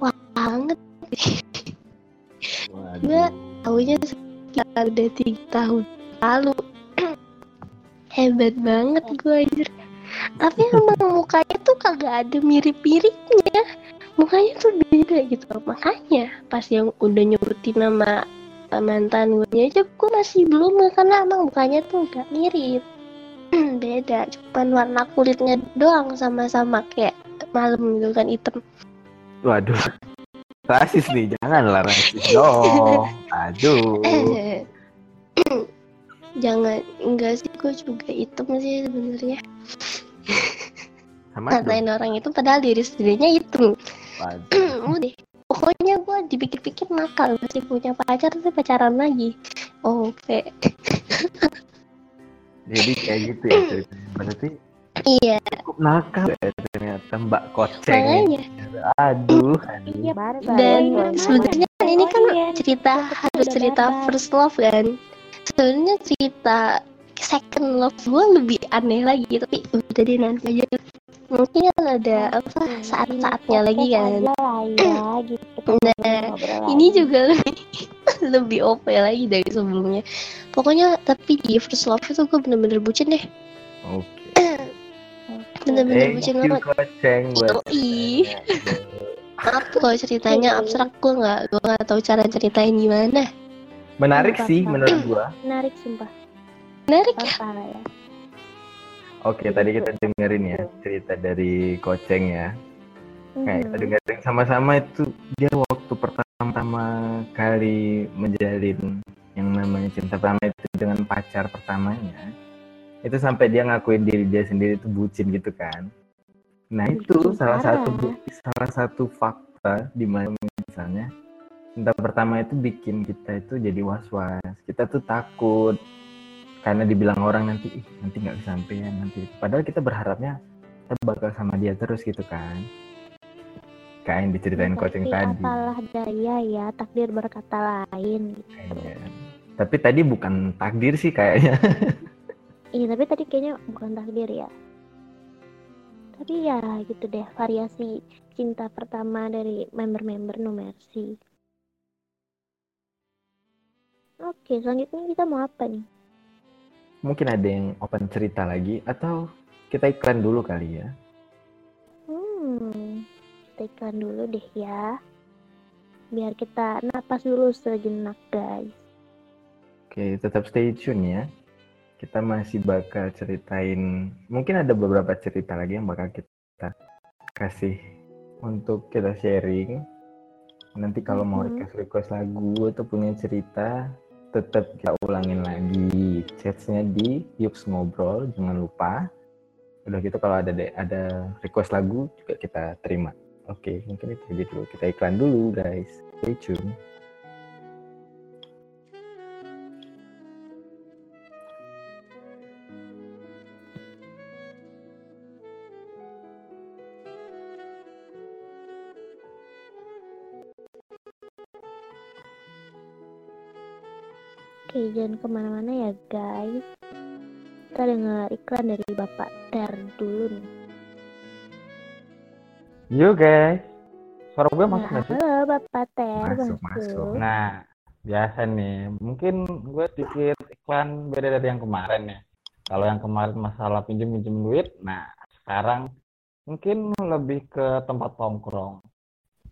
wah banget. Gue tahunya sekitar udah tiga tahun lalu. Hebat banget gue anjir. Tapi emang mukanya tuh kagak ada mirip-miripnya mukanya tuh beda gitu makanya pas yang udah nyebutin nama mantan gue aja gue masih belum karena emang mukanya tuh gak mirip beda cuman warna kulitnya doang sama-sama kayak malam gitu kan hitam Waduh. Rasis nih, janganlah rasis dong. Aduh. jangan enggak sih gue juga hitam sih sebenarnya ngatain orang itu padahal diri sendirinya hitam Waduh. udah pokoknya gue dipikir-pikir nakal masih punya pacar tapi pacaran lagi oke Jadi kayak gitu ya ceritanya. Berarti iya cukup nakal ya ternyata Mbak Koceng. makanya Aduh, aduh. Iya, dan Barbar. sebenarnya kan ini kan Kalian. cerita harus cerita first love kan sebenarnya cerita second love gue lebih aneh lagi tapi udah deh nanti aja mungkin ada apa saat-saatnya lagi kan ya gitu Nah, ini juga lebih lebih OP lagi dari sebelumnya. Pokoknya tapi di first love itu gue bener-bener bucin deh. Oke. bener-bener bucin banget. Yoi. maaf kalau ceritanya abstrak gue nggak gue nggak tahu cara ceritain gimana. Menarik sih menurut gua. menarik sumpah. Menarik lah ya. Oke, tadi kita dengerin ya cerita dari Koceng ya. Kayak kita dengerin sama-sama itu dia waktu pertama kali menjalin yang namanya cinta pertama itu dengan pacar pertamanya. Itu sampai dia ngakuin diri dia sendiri itu bucin gitu kan. Nah, itu salah satu bukti, salah satu fakta di mana misalnya cinta pertama itu bikin kita itu jadi was-was. Kita tuh takut karena dibilang orang nanti ih nanti nggak kesampaian nanti padahal kita berharapnya kita bakal sama dia terus gitu kan yang diceritain coaching Tapi tadi apalah daya ya takdir berkata lain gitu. Iya. tapi tadi bukan takdir sih kayaknya Iya tapi tadi kayaknya bukan takdir ya. Tapi ya gitu deh variasi cinta pertama dari member-member No Mercy. Oke selanjutnya kita mau apa nih? mungkin ada yang open cerita lagi atau kita iklan dulu kali ya Hmm iklan dulu deh ya. Biar kita napas dulu sejenak guys. oke tetap stay tune ya kita masih bakal ceritain mungkin ada beberapa cerita lagi yang bakal kita kasih untuk kita sharing nanti kalau mau Mhm. request request lagu atau punya cerita tetap kita ulangin lagi chatnya di Yuks Ngobrol jangan lupa udah gitu kalau ada ada request lagu juga kita terima oke mungkin itu aja dulu kita iklan dulu guys stay tune Oke jangan ke mana-mana ya guys. Kita dengar iklan dari Bapak Ter dulu nih. Yo guys, suara gue masuk Nah, nggak sih? halo Bapak Ter Masuk, masuk. Nah, biasa nih. Mungkin gue sedikit iklan beda dari yang kemarin ya. Kalau yang kemarin masalah pinjem-pinjem duit, nah sekarang mungkin lebih ke tempat tongkrong.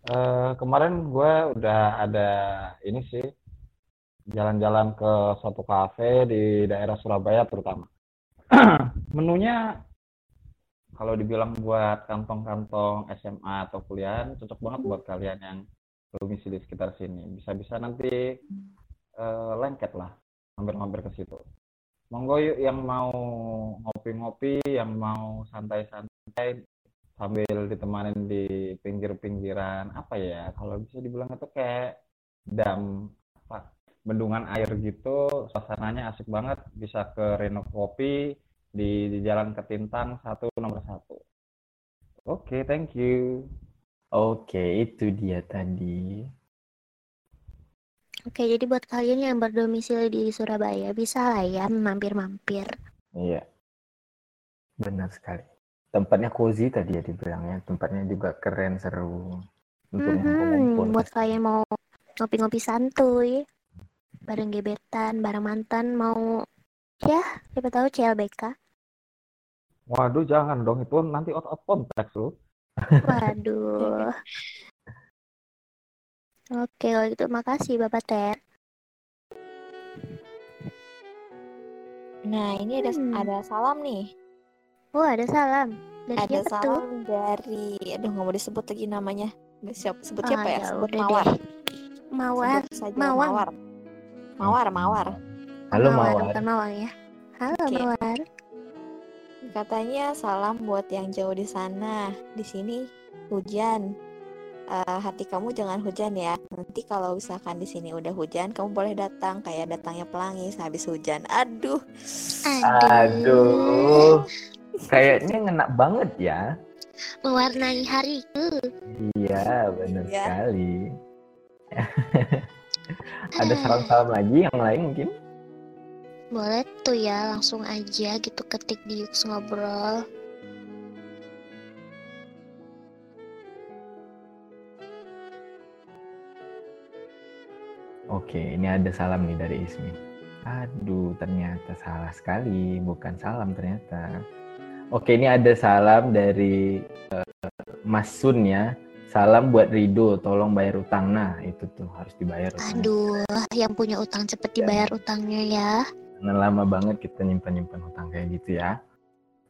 Eh, kemarin gue udah ada ini sih, jalan-jalan ke suatu kafe di daerah Surabaya terutama. Menunya kalau dibilang buat kantong-kantong SMA atau kuliah cocok banget buat kalian yang domisili sekitar sini. Bisa-bisa nanti eh, lengket lah, mampir-mampir ke situ. Monggo yuk yang mau ngopi-ngopi, yang mau santai-santai sambil ditemanin di pinggir-pinggiran apa ya? Kalau bisa dibilang itu kayak dam apa bendungan air gitu, suasananya asik banget. Bisa ke Reno Kopi di, di Jalan Ketintang satu nomor satu. Oke, thank you. oke itu dia tadi Oke, jadi buat kalian yang berdomisili di Surabaya, bisa lah ya mampir-mampir. Iya, benar sekali. Tempatnya cozy tadi ya dibilangnya. Tempatnya juga keren, seru. Untuk Mhm, ngumpul-ngumpul. buat kalian mau ngopi-ngopi santuy, bareng gebetan, bareng mantan, mau ya, siapa tahu CLBK. Waduh, jangan dong itu nanti out of context lu. Waduh. Oke, kalau gitu makasih Bapak Ter. Nah, ini ada Hmm. ada salam nih. Oh, ada salam. Dari Ada siapa tuh? salam dari aduh nggak mau disebut lagi namanya. Siap sebut Ah, siapa ya? ya Sebut Mawar. deh. Mawar. Sebut saja Mawar. Mawar. Mawar, Mawar. Halo Mawar, Mawar. bukan Mawar ya. Halo Oke. Mawar. Katanya salam buat yang jauh di sana. Di sini hujan. Eh, hati kamu jangan hujan ya. Nanti kalau misalkan di sini udah hujan, kamu boleh datang kayak datangnya pelangi sehabis hujan. Aduh. Aduh. Kayaknya ngena banget ya. Mewarnai hariku. Iya, benar Ya. sekali. Ada salam-salam lagi yang lain mungkin? Boleh tuh ya, langsung aja gitu ketik di Yux Ngobrol. Oke, ini ada salam nih dari Ismi. Aduh, ternyata salah sekali. Bukan salam ternyata. Oke, ini ada salam dari uh, Mas Sun ya. Salam buat Rido, tolong bayar utang. Nah, itu tuh harus dibayar. Utang. Aduh, yang punya utang cepet dibayar Dan, utangnya ya. Karena lama banget kita nyimpan-nyimpan utang kayak gitu ya.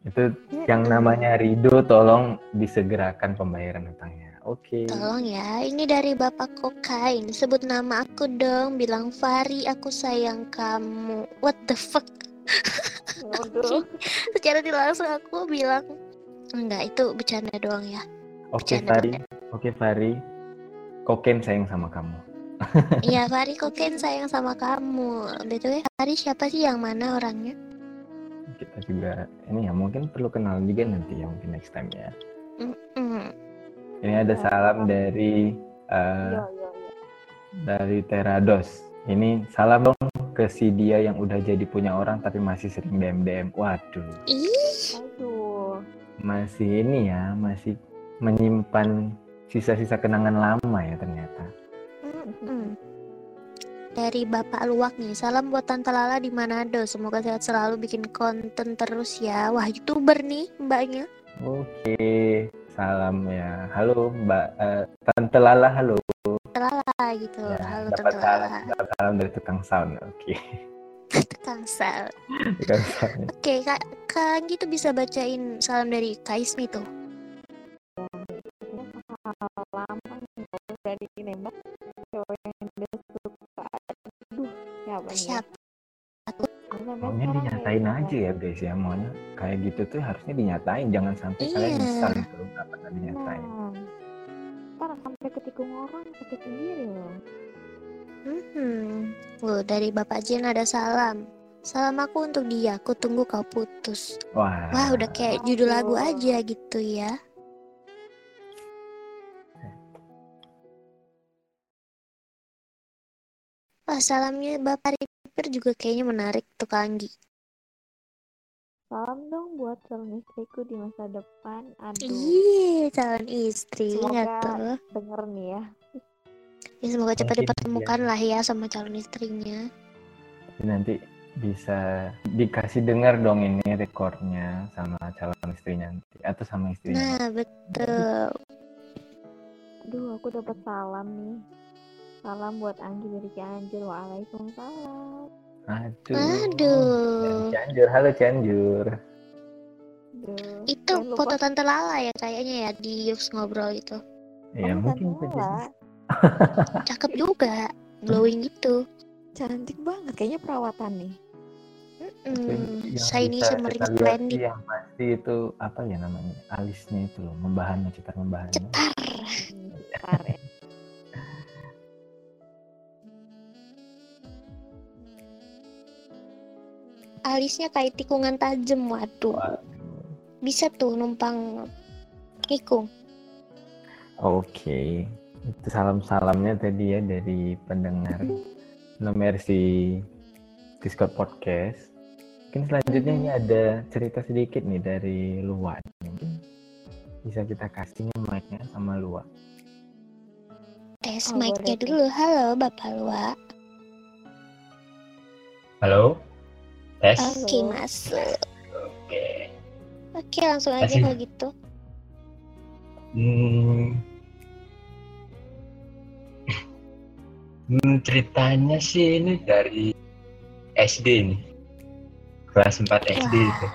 Itu yang namanya Rido, tolong disegerakan pembayaran utangnya. Oke. Tolong ya, ini dari Bapak Kokain. Sebut nama aku dong, bilang Fari, aku sayang kamu. What the fuck? Waduh. Secara tidak langsung aku bilang, enggak, itu bercanda doang ya. Oke, Bercanda, Fari. Oke, Fari. Koken sayang sama kamu. Iya, Fari Kokain sayang sama kamu. BTW, Fari siapa sih yang mana orangnya? Kita juga ini ya mungkin perlu kenal juga nanti ya mungkin next time ya. Mm-mm. Ini ada salam dari eh, Yo, yo, yo. dari Terados. Ini salam dong ke si dia yang udah jadi punya orang tapi masih sering DM DM. Waduh, Ih, Aduh. masih ini ya, masih menyimpan sisa-sisa kenangan lama ya ternyata. Dari Bapak Luwak nih, salam buat Tante Lala di Manado. Semoga sehat selalu bikin konten terus ya. Wah, youtuber nih mbaknya. Oke, salam ya. Halo Mbak eh, Tante Lala, halo. Lala gitu. Ya, Halo dapat Tante salam, Lala. dapat salam dari tukang sound. Oke, Tukang sal. tukang sound. Oke, Kak, Kak Anggi tuh bisa bacain salam dari Kak Ismi tuh. Salam dari nembak Sampai Maunya dinyatain ya, aja ya guys ya maunya kayak gitu tuh harusnya dinyatain jangan sampai kalian Iya. nyesal gitu nggak pernah dinyatain. Nah, ntar sampai ketikung orang sakit sendiri loh. Hmm. Loh, dari Bapak Jen ada salam. Salam aku untuk dia, aku tunggu kau putus. Wah, Wah, udah kayak judul lagu aja gitu ya. Wah, salamnya Bapak Ripper juga kayaknya menarik tuh Kak Anggi. Salam dong buat calon istriku di masa depan. Aduh, Iya, calon istri Semoga nggak tuh. denger nih ya. Ya, semoga cepat dipertemukan lah ya sama calon istrinya. Nanti bisa dikasih dengar dong ini rekornya sama calon istrinya nanti atau sama istrinya. Nah, betul. Aduh, aku dapat salam nih. Salam buat Anggi dari Cianjur. Waalaikumsalam. Aduh. Aduh. Dari Cianjur, halo Cianjur. Aduh. Itu jangan lupa foto Tante Lala ya kayaknya ya di Yux ngobrol itu. Ya Oh, mungkin. Lala. Cakep juga, glowing gitu. Cantik banget. Kayaknya perawatan nih. Hmm, Yang shiny shimmering splendid. yang pasti itu apa ya namanya alisnya itu loh membahannya cetar membahannya. Cetar. Hmm, Bentar ya. Alisnya kayak tikungan tajam, waduh. Waduh. Bisa tuh numpang nikung. Oke, itu salam-salamnya tadi ya dari pendengar Nomersi Discord Podcast. Mungkin selanjutnya ini ada cerita sedikit nih dari Luan. Mungkin bisa kita kasihnya mic-nya sama Luan. Tes Oh, mic-nya dulu. Halo, Bapak Lua. Halo? Tes? Oke, Halo. masuk. Oke. Oke, langsung aja Kasih. kalau gitu. Hmm. Hmm, ceritanya sih ini dari SD nih. Kelas 4 SD Wah. itu.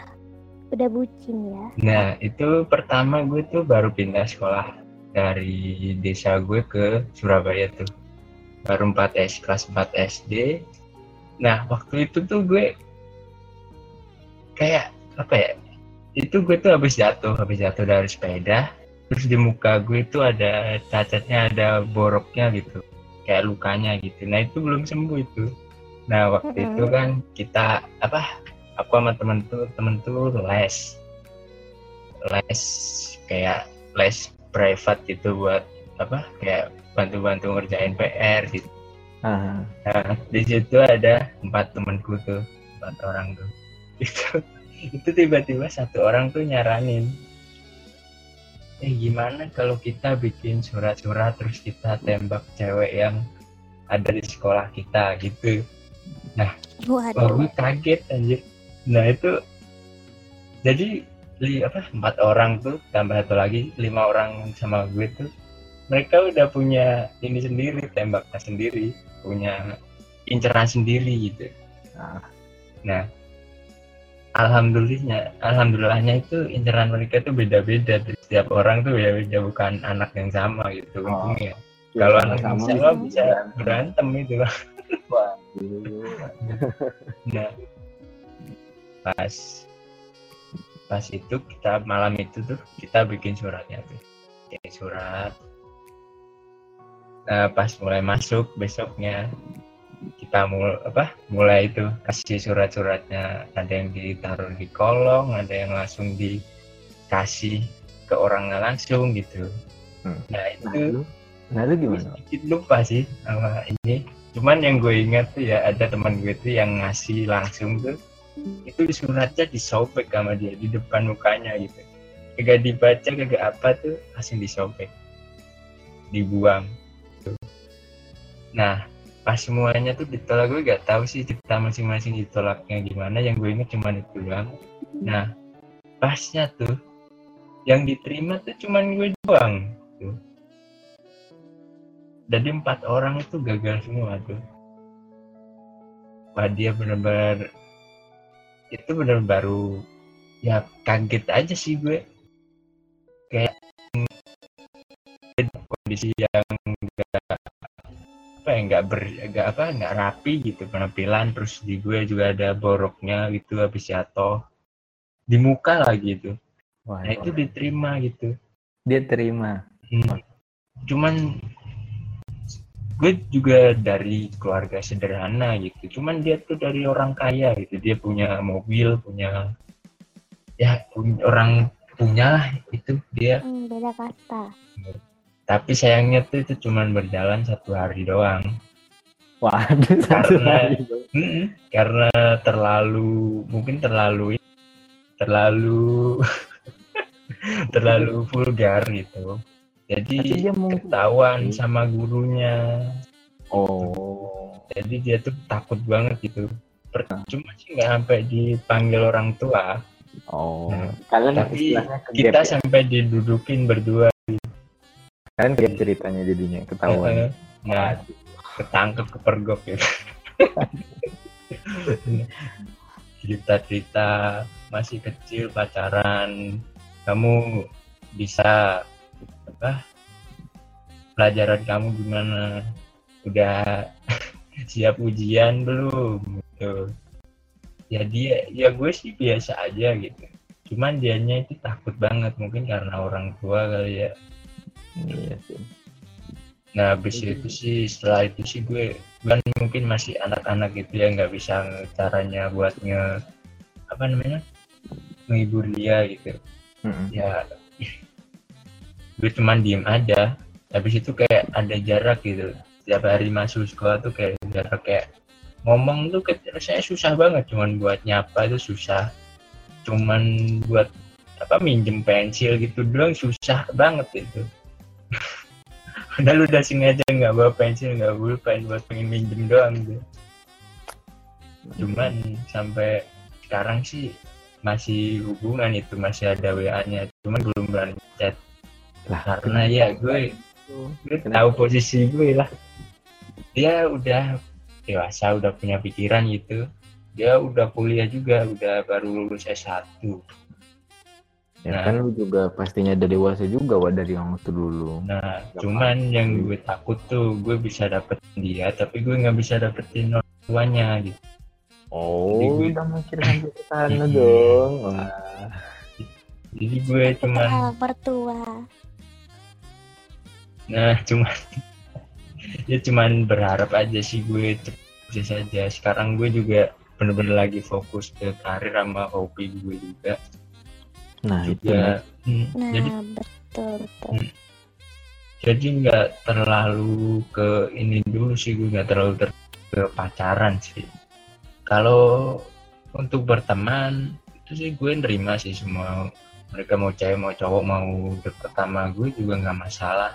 Udah bucin ya. Nah, itu pertama gue tuh baru pindah sekolah dari desa gue ke Surabaya tuh. Baru 4 S, kelas 4 SD. Nah, waktu itu tuh gue kayak apa ya? Itu gue tuh habis jatuh, habis jatuh dari sepeda. Terus di muka gue tuh ada cacatnya, ada boroknya gitu. Kayak lukanya gitu. Nah, itu belum sembuh itu. Nah, waktu Mm-mm. itu kan kita apa? Aku sama temen tuh, temen tuh les les kayak les private gitu buat apa kayak bantu-bantu ngerjain PR gitu. Ah, Nah, di situ ada empat temanku tuh, empat orang tuh. Itu itu tiba-tiba satu orang tuh nyaranin, eh gimana kalau kita bikin surat-surat terus kita tembak cewek yang ada di sekolah kita gitu Waduh. gue kaget anjir. Nah itu jadi li, apa empat orang tuh tambah satu lagi lima orang sama gue tuh mereka udah punya ini sendiri tembaknya sendiri punya inceran sendiri gitu. Ah. Nah alhamdulillahnya alhamdulillahnya itu inceran mereka tuh beda-beda setiap orang tuh beda-beda bukan anak yang sama gitu Oh. untungnya. Kalau anak Sama bisa bisa berantem itu lah. Nah, pas pas itu kita malam itu tuh kita bikin suratnya tuh, bikin surat. Nah, pas mulai masuk besoknya kita mulai apa mulai itu kasih surat-suratnya ada yang ditaruh di kolong ada yang langsung dikasih ke orangnya langsung gitu Hmm. nah Nah, itu nah lu gue gimana? sedikit lupa sih sama ini cuman yang gue ingat tuh ya ada teman gue tuh yang ngasih langsung tuh itu suratnya disobek sama dia di depan mukanya gitu kagak dibaca kagak apa tuh langsung disobek dibuang Tuh. nah pas semuanya tuh ditolak gue gak tahu sih cerita masing-masing ditolaknya gimana. Yang gue ingat cuman itu doang. Nah pasnya tuh yang diterima tuh cuman gue doang tuh. Jadi empat orang itu gagal semua tuh. Wah dia bener-bener itu bener baru ya kaget aja sih gue. Kayak kondisi yang apa ya nggak ber nggak apa nggak rapi gitu penampilan terus di gue juga ada boroknya gitu habis jatuh. Di muka lagi itu Wah, nah itu diterima gitu. Dia terima. Hmm. cuman gue juga dari keluarga sederhana gitu. Cuman dia tuh dari orang kaya gitu. Dia punya mobil punya ya punya, orang punya lah itu dia. Hmm, beda kasta. Tapi sayangnya tuh itu cuman berjalan satu hari doang. Waduh, satu Karena- karena terlalu mungkin terlalu terlalu terlalu vulgar gitu. Jadi dia ketahuan sama gurunya. Oh. jadi dia tuh takut banget gitu. Percuma sih nggak sampai dipanggil orang tua. Oh. Nah, Kalian tapi kita ya? sampai didudukin berdua Kalian gap ceritanya jadinya ketahuan. Nah ketangkep kepergok gitu cerita-cerita masih kecil pacaran. Kamu bisa apa pelajaran kamu gimana? Udah siap ujian belum? Gitu. Ya dia ya gue sih biasa aja gitu. Cuman dianya itu takut banget mungkin karena orang tua kali ya Iya sih. Nah, habis itu sih setelah itu sih gue kan mungkin masih anak-anak gitu ya nggak bisa caranya buat nge apa namanya menghibur dia gitu. Mm-mm. Ya gue cuman diem aja. Habis itu kayak ada jarak gitu. Setiap hari masuk sekolah tuh kayak jarak kayak ngomong tuh kayak rasanya susah banget. Cuman buat nyapa itu susah. Cuman buat apa minjem pensil gitu doang susah banget itu. Padahal udah sengaja nggak bawa pensil, nggak pulpen buat pengen minjem doang gitu. Cuman sampai sekarang sih masih hubungan itu masih ada WA-nya, cuman belum berani chat. Lah, Karena ya gue, gue tahu posisi gue lah. Dia udah dewasa, udah punya pikiran gitu. Dia udah kuliah juga, udah baru lulus S1. Ya Nah. kan lu juga pastinya udah dewasa juga wah dari yang itu dulu. Nah, Gak cuman yang gue takut tuh gue bisa dapetin dia, tapi gue nggak bisa dapetin orang tuanya gitu. Oh, Jadi gue- udah mikir sampai ke sana Hmm. dong. Wah. Jadi gue cuman, mertua. nah cuman, ya cuman berharap aja sih gue cepet saja. Sekarang gue juga bener-bener lagi fokus ke karir sama hobi gue juga. Nah, itu Juga, hmm, Nah, jadi betul betul. jadi nggak terlalu ke ini dulu sih gue nggak terlalu ter ke pacaran sih. Kalau untuk berteman itu sih gue nerima sih semua mereka mau cewek mau cowok mau deket sama gue juga nggak masalah.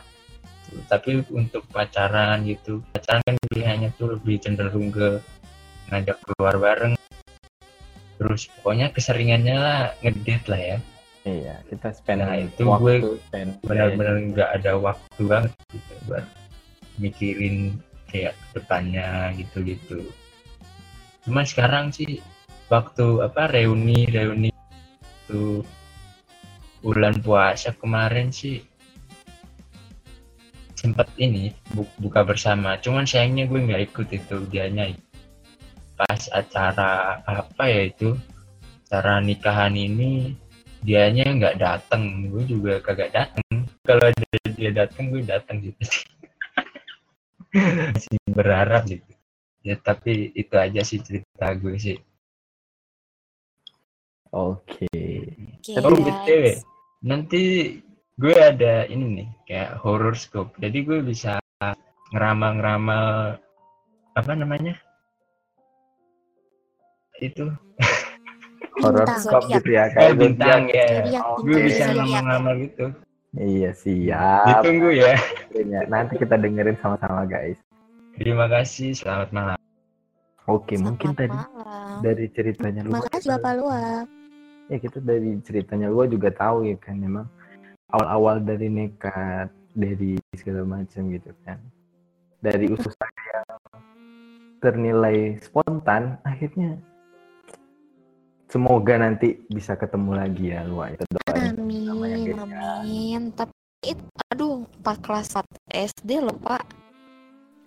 Tapi untuk pacaran gitu pacaran kan pilihannya tuh lebih cenderung ke ngajak keluar bareng. Terus pokoknya keseringannya lah ngedate lah ya Iya, kita spend Nah, itu waktu, gue spend benar-benar nggak ada waktu banget gitu buat mikirin kayak depannya gitu-gitu. Cuma sekarang sih waktu apa reuni reuni itu bulan puasa kemarin sih sempat ini bu- buka bersama. Cuman sayangnya gue nggak ikut itu dianya pas acara apa ya itu acara nikahan ini dianya nggak datang gue juga kagak datang kalau ada dia datang gue datang gitu masih berharap gitu ya tapi itu aja sih cerita gue sih. Oke. Oke, tapi guys. btw nanti gue ada ini nih kayak horoscope jadi gue bisa ngeramal-ngeramal apa namanya? Itu Horoskop gitu ya kayak kayak bintang ya Oh, gue bisa zodiak. ngeramal-ngeramal gitu Iya siap. ditunggu ya. Nanti kita dengerin sama-sama guys. terima kasih selamat malam Oke, Selamat mungkin tadi malam. dari ceritanya lu Makasih Bapak Luak. ya kita dari ceritanya lu juga tahu ya kan memang awal-awal dari nekat dari segala macam gitu kan dari usaha yang ternilai spontan akhirnya semoga nanti bisa ketemu lagi ya lu itu doain Amin. guys. Amin. Tapi it- aduh, pas kelas 4 SD loh, Pak.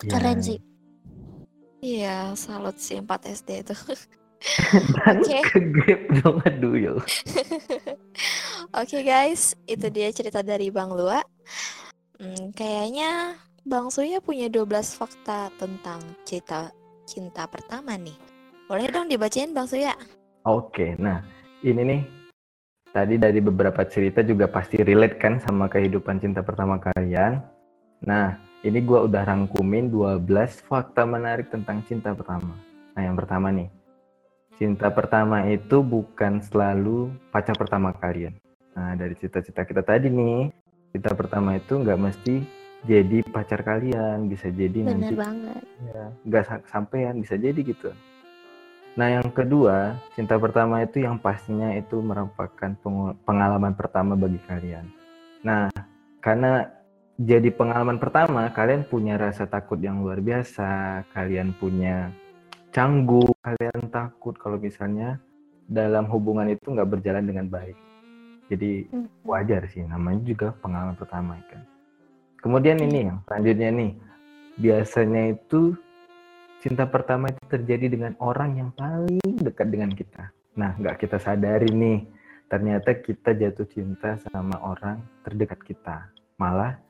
Ya, Keren sih. Iya, salut sih 4 SD itu. dan Oke. ke gap dong aduh ya Oke guys, itu dia cerita dari Bang Lua. Hmm, kayaknya Bang Suya punya 12 fakta tentang cerita cinta pertama nih. Boleh dong dibacain Bang Suya? Oke, nah ini nih tadi dari beberapa cerita juga pasti relate kan sama kehidupan cinta pertama kalian. Nah, ini gua udah rangkumin 12 fakta menarik tentang cinta pertama. Nah, yang pertama nih. Cinta pertama itu bukan selalu pacar pertama kalian. Nah, dari cita-cita kita tadi nih, cinta pertama itu nggak mesti jadi pacar kalian, bisa jadi Bener nanti banget. ya nggak sa- sampean bisa jadi gitu nah yang kedua cinta pertama itu yang pastinya itu merupakan pengalaman pertama bagi kalian. Nah karena jadi pengalaman pertama kalian punya rasa takut yang luar biasa kalian punya canggung kalian takut kalau misalnya dalam hubungan itu nggak berjalan dengan baik. Jadi Hmm. wajar sih namanya juga pengalaman pertama kan. Kemudian ini yang selanjutnya nih biasanya itu cinta pertama itu terjadi dengan orang yang paling dekat dengan kita. Nah nggak kita sadari nih ternyata kita jatuh cinta sama orang terdekat kita. Malah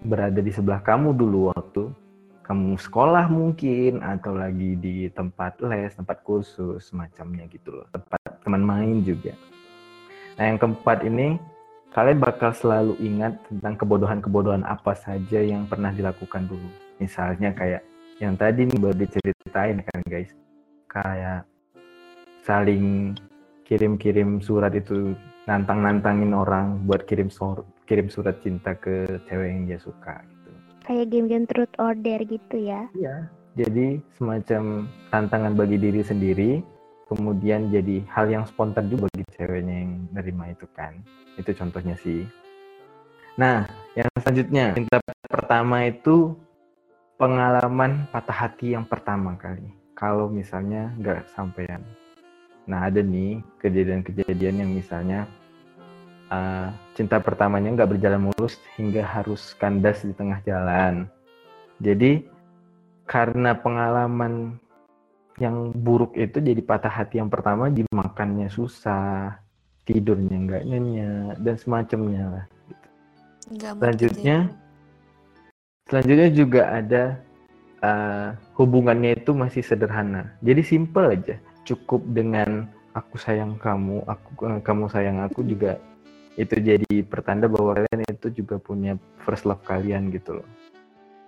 berada di sebelah kamu dulu waktu kamu sekolah mungkin atau lagi di tempat les tempat kursus semacamnya gitu loh. Tempat teman main juga. Nah yang keempat ini kalian bakal selalu ingat tentang kebodohan-kebodohan apa saja yang pernah dilakukan dulu. Misalnya kayak yang tadi nih baru diceritain kan guys, kayak saling kirim-kirim surat itu nantang-nantangin orang buat kirim sur kirim surat cinta ke cewek yang dia suka gitu. Kayak game-game truth or dare gitu ya. Iya. Jadi semacam tantangan bagi diri sendiri, kemudian jadi hal yang spontan juga bagi ceweknya yang nerima itu kan. Itu contohnya sih. Nah, yang selanjutnya, cinta pertama itu pengalaman patah hati yang pertama kali. Kalau misalnya nggak sampean. Nah, ada nih kejadian-kejadian yang misalnya uh, cinta pertamanya nggak berjalan mulus hingga harus kandas di tengah jalan. Jadi karena pengalaman yang buruk itu jadi patah hati yang pertama dimakannya susah, tidurnya nggak nyenyak dan semacamnya lah. Mungkin Selanjutnya, selanjutnya juga ada uh, hubungannya itu masih sederhana. Jadi simple aja, cukup dengan aku sayang kamu, aku eh, kamu sayang aku juga itu jadi pertanda bahwa kalian itu juga punya first love kalian gitu loh.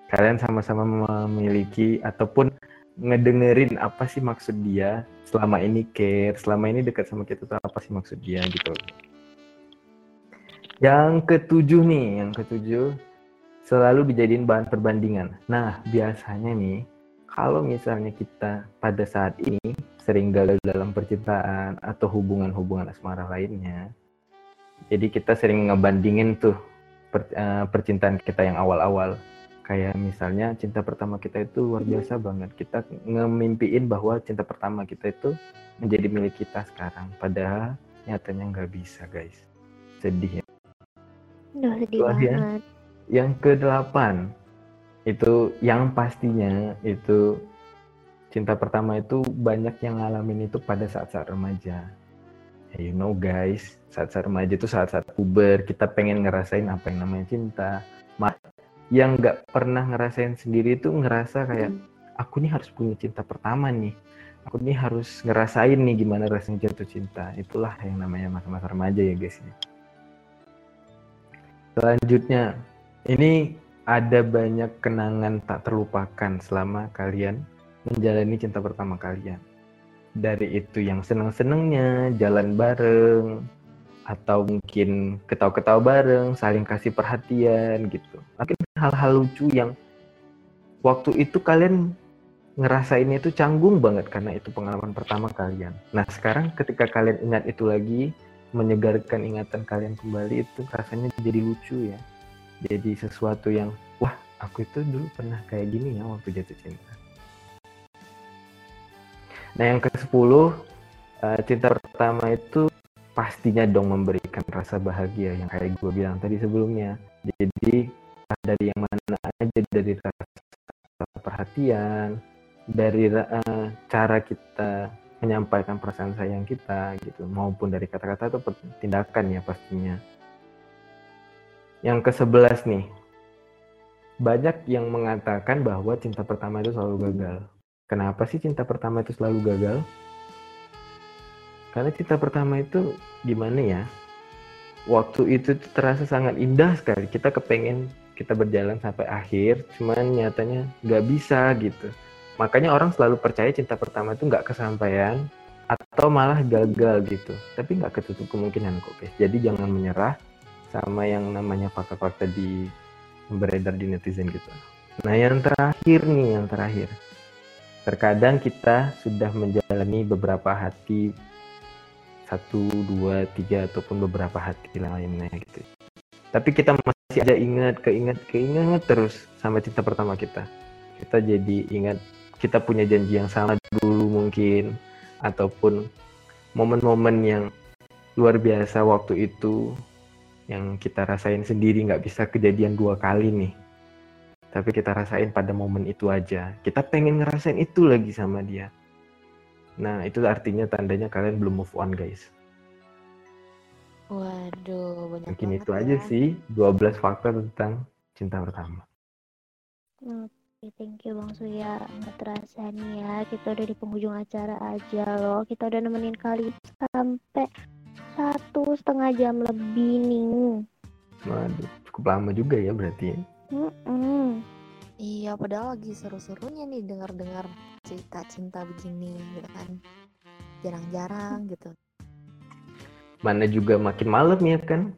Kalian sama-sama memiliki ataupun ngedengerin apa sih maksud dia selama ini care, selama ini dekat sama kita tuh apa sih maksud dia gitu loh. Yang ketujuh nih, yang ketujuh selalu dijadiin bahan perbandingan. Nah, biasanya nih, kalau misalnya kita pada saat ini sering gagal dalam percintaan atau hubungan-hubungan asmara lainnya, jadi kita sering ngebandingin tuh per, uh, percintaan kita yang awal-awal. Kayak misalnya cinta pertama kita itu luar biasa banget. Kita ngemimpiin bahwa cinta pertama kita itu menjadi milik kita sekarang. Padahal nyatanya nggak bisa guys. Sedih ya. Duh, sedih banget. Yang kedelapan itu yang pastinya itu cinta pertama itu banyak yang ngalamin itu pada saat-saat remaja. Ya, you know guys, saat-saat remaja itu saat-saat puber, kita pengen ngerasain apa yang namanya cinta. Yang nggak pernah ngerasain sendiri itu ngerasa kayak aku nih harus punya cinta pertama nih. Aku nih harus ngerasain nih gimana rasanya jatuh cinta. Itulah yang namanya masa-masa remaja ya guys. Selanjutnya, ini ada banyak kenangan tak terlupakan selama kalian menjalani cinta pertama kalian. Dari itu yang seneng-senengnya, jalan bareng, atau mungkin ketawa-ketawa bareng, saling kasih perhatian gitu. Mungkin hal-hal lucu yang waktu itu kalian ngerasainnya itu canggung banget karena itu pengalaman pertama kalian. Nah sekarang ketika kalian ingat itu lagi, menyegarkan ingatan kalian kembali itu rasanya jadi lucu ya. Jadi sesuatu yang, wah aku itu dulu pernah kayak gini ya waktu jatuh cinta. Nah yang ke-10, uh, cinta pertama itu pastinya dong memberikan rasa bahagia yang kayak gue bilang tadi sebelumnya. Jadi dari yang mana aja dari rasa perhatian, dari uh, cara kita menyampaikan perasaan sayang kita gitu, maupun dari kata-kata atau tindakan ya pastinya. Yang ke-11 nih, banyak yang mengatakan bahwa cinta pertama itu selalu gagal. Kenapa sih cinta pertama itu selalu gagal? Karena cinta pertama itu gimana ya? Waktu itu terasa sangat indah sekali. Kita kepengen kita berjalan sampai akhir, cuman nyatanya nggak bisa gitu. Makanya orang selalu percaya cinta pertama itu nggak kesampaian atau malah gagal gitu. Tapi nggak ketutup kemungkinan kok. Jadi jangan menyerah sama yang namanya fakta-fakta di beredar di netizen gitu. Nah yang terakhir nih, yang terakhir. Terkadang kita sudah menjalani beberapa hati satu, dua, tiga ataupun beberapa hati lainnya gitu. Tapi kita masih ada ingat, keinget, keinget terus sama cinta pertama kita. Kita jadi ingat kita punya janji yang sama dulu mungkin ataupun momen-momen yang luar biasa waktu itu yang kita rasain sendiri nggak bisa kejadian dua kali nih tapi kita rasain pada momen itu aja kita pengen ngerasain itu lagi sama dia nah itu artinya tandanya kalian belum move on guys Waduh, banyak mungkin itu ya. aja sih 12 fakta tentang cinta pertama Oke, thank you Bang Surya. Nggak terasa nih ya, kita udah di penghujung acara aja loh. Kita udah nemenin kali sampai satu setengah jam lebih nih. Waduh, cukup lama juga ya berarti ya. Mm-mm. Iya, padahal lagi seru-serunya nih dengar-dengar cerita cinta begini gitu kan. Jarang-jarang gitu. mana juga makin malam ya kan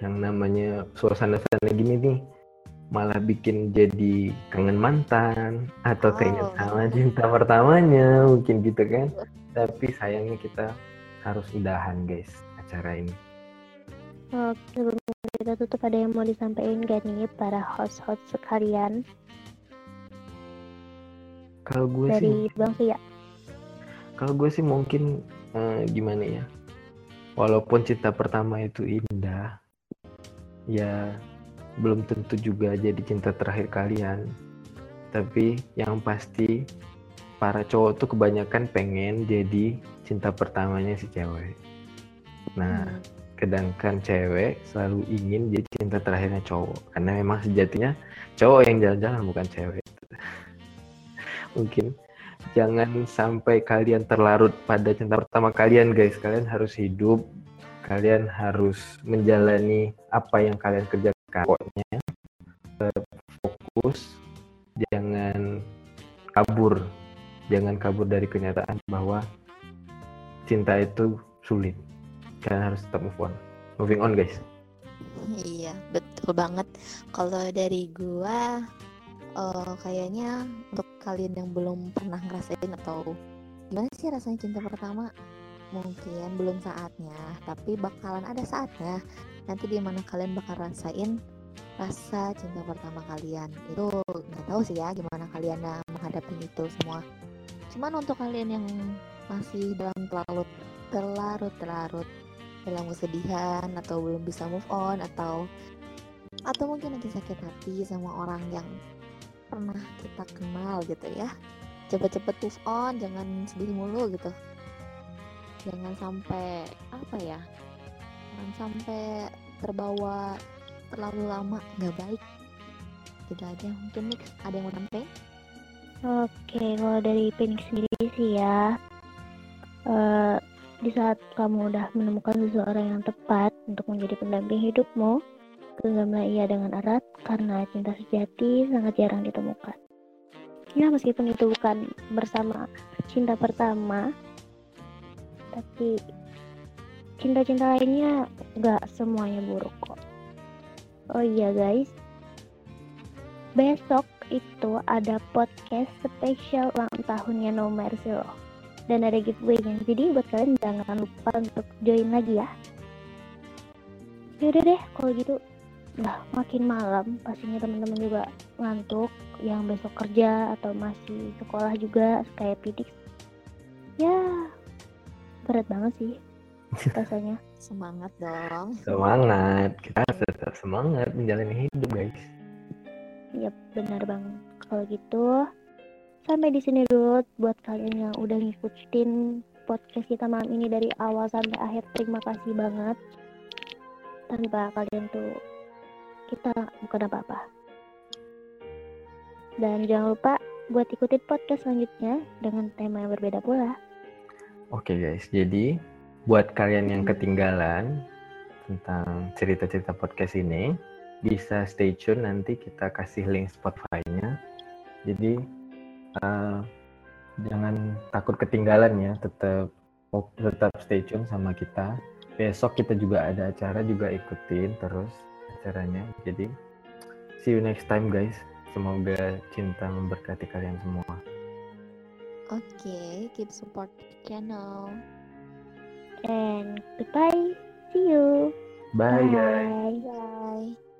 yang namanya suasana-suasana gini nih malah bikin jadi kangen mantan atau Oh. keinget sama cinta pertamanya mungkin gitu kan tapi sayangnya kita harus udahan guys acara ini. Oke, sebelum kita tutup ada yang mau disampaikan gak nih para host-host sekalian? Kalau gue sih dari Bang Surya? kalau gue sih mungkin eh, gimana ya walaupun cinta pertama itu indah ya belum tentu juga jadi cinta terakhir kalian. Tapi yang pasti para cowok tuh kebanyakan pengen jadi cinta pertamanya si cewek. Nah Hmm. sedangkan cewek selalu ingin jadi cinta terakhirnya cowok. Karena memang sejatinya cowok yang jalan-jalan bukan cewek. Mungkin jangan sampai kalian terlarut pada cinta pertama kalian guys. Kalian harus hidup. Kalian harus menjalani apa yang kalian kerjakan. Pokoknya fokus. Jangan kabur. Jangan kabur dari kenyataan bahwa cinta itu sulit kalian harus tetap move on moving on guys Iya, betul banget. Kalau dari gua eh, kayaknya untuk kalian yang belum pernah ngerasain atau gimana sih rasanya cinta pertama? Mungkin belum saatnya, tapi bakalan ada saatnya. Nanti di mana kalian bakal rasain rasa cinta pertama kalian. Itu nggak tahu sih ya gimana kalian menghadapi itu semua. Cuman untuk kalian yang masih dalam terlarut terlarut terlarut dalam kesedihan atau belum bisa move on atau atau mungkin lagi sakit hati sama orang yang pernah kita kenal gitu ya. Cepet-cepet move on jangan sedih mulu gitu. Jangan sampai apa ya jangan sampai terbawa terlalu lama nggak baik. Gitu aja mungkin Nix ada yang mau nambahin Oke, kalau dari Phoenix sendiri sih ya, eh, di saat kamu udah menemukan seseorang yang tepat untuk menjadi pendamping hidupmu, genggamlah ia dengan erat karena cinta sejati sangat jarang ditemukan. Ya, meskipun itu bukan bersama cinta pertama, tapi cinta-cinta lainnya gak semuanya buruk kok. Oh iya guys, besok itu ada podcast spesial ulang tahunnya No Mercy loh. Dan ada giveaway-nya. Jadi buat kalian jangan lupa untuk join lagi ya. Yaudah deh, kalau gitu udah makin malam, pastinya teman-teman juga ngantuk yang besok kerja atau masih sekolah juga kayak Pidik. Ya, berat banget sih rasanya. semangat dong Semangat, kita harus tetap semangat menjalani hidup guys. Yap, benar banget. Kalau gitu, sampai di sini dulu buat kalian yang udah ngikutin podcast kita malam ini dari awal sampai akhir. Terima kasih banget. Tanpa kalian tuh kita bukan apa-apa. Dan jangan lupa buat ikutin podcast selanjutnya dengan tema yang berbeda pula. Oke guys, jadi buat kalian yang ketinggalan tentang cerita-cerita podcast ini, bisa stay tune nanti kita kasih link Spotify-nya. Jadi eh, jangan takut ketinggalan ya, tetap tetap stay tune sama kita. Besok kita juga ada acara juga ikutin terus acaranya. Jadi see you next time guys. Semoga cinta memberkati kalian semua. oke keep support channel And goodbye. See you. Bye guys. Bye. bye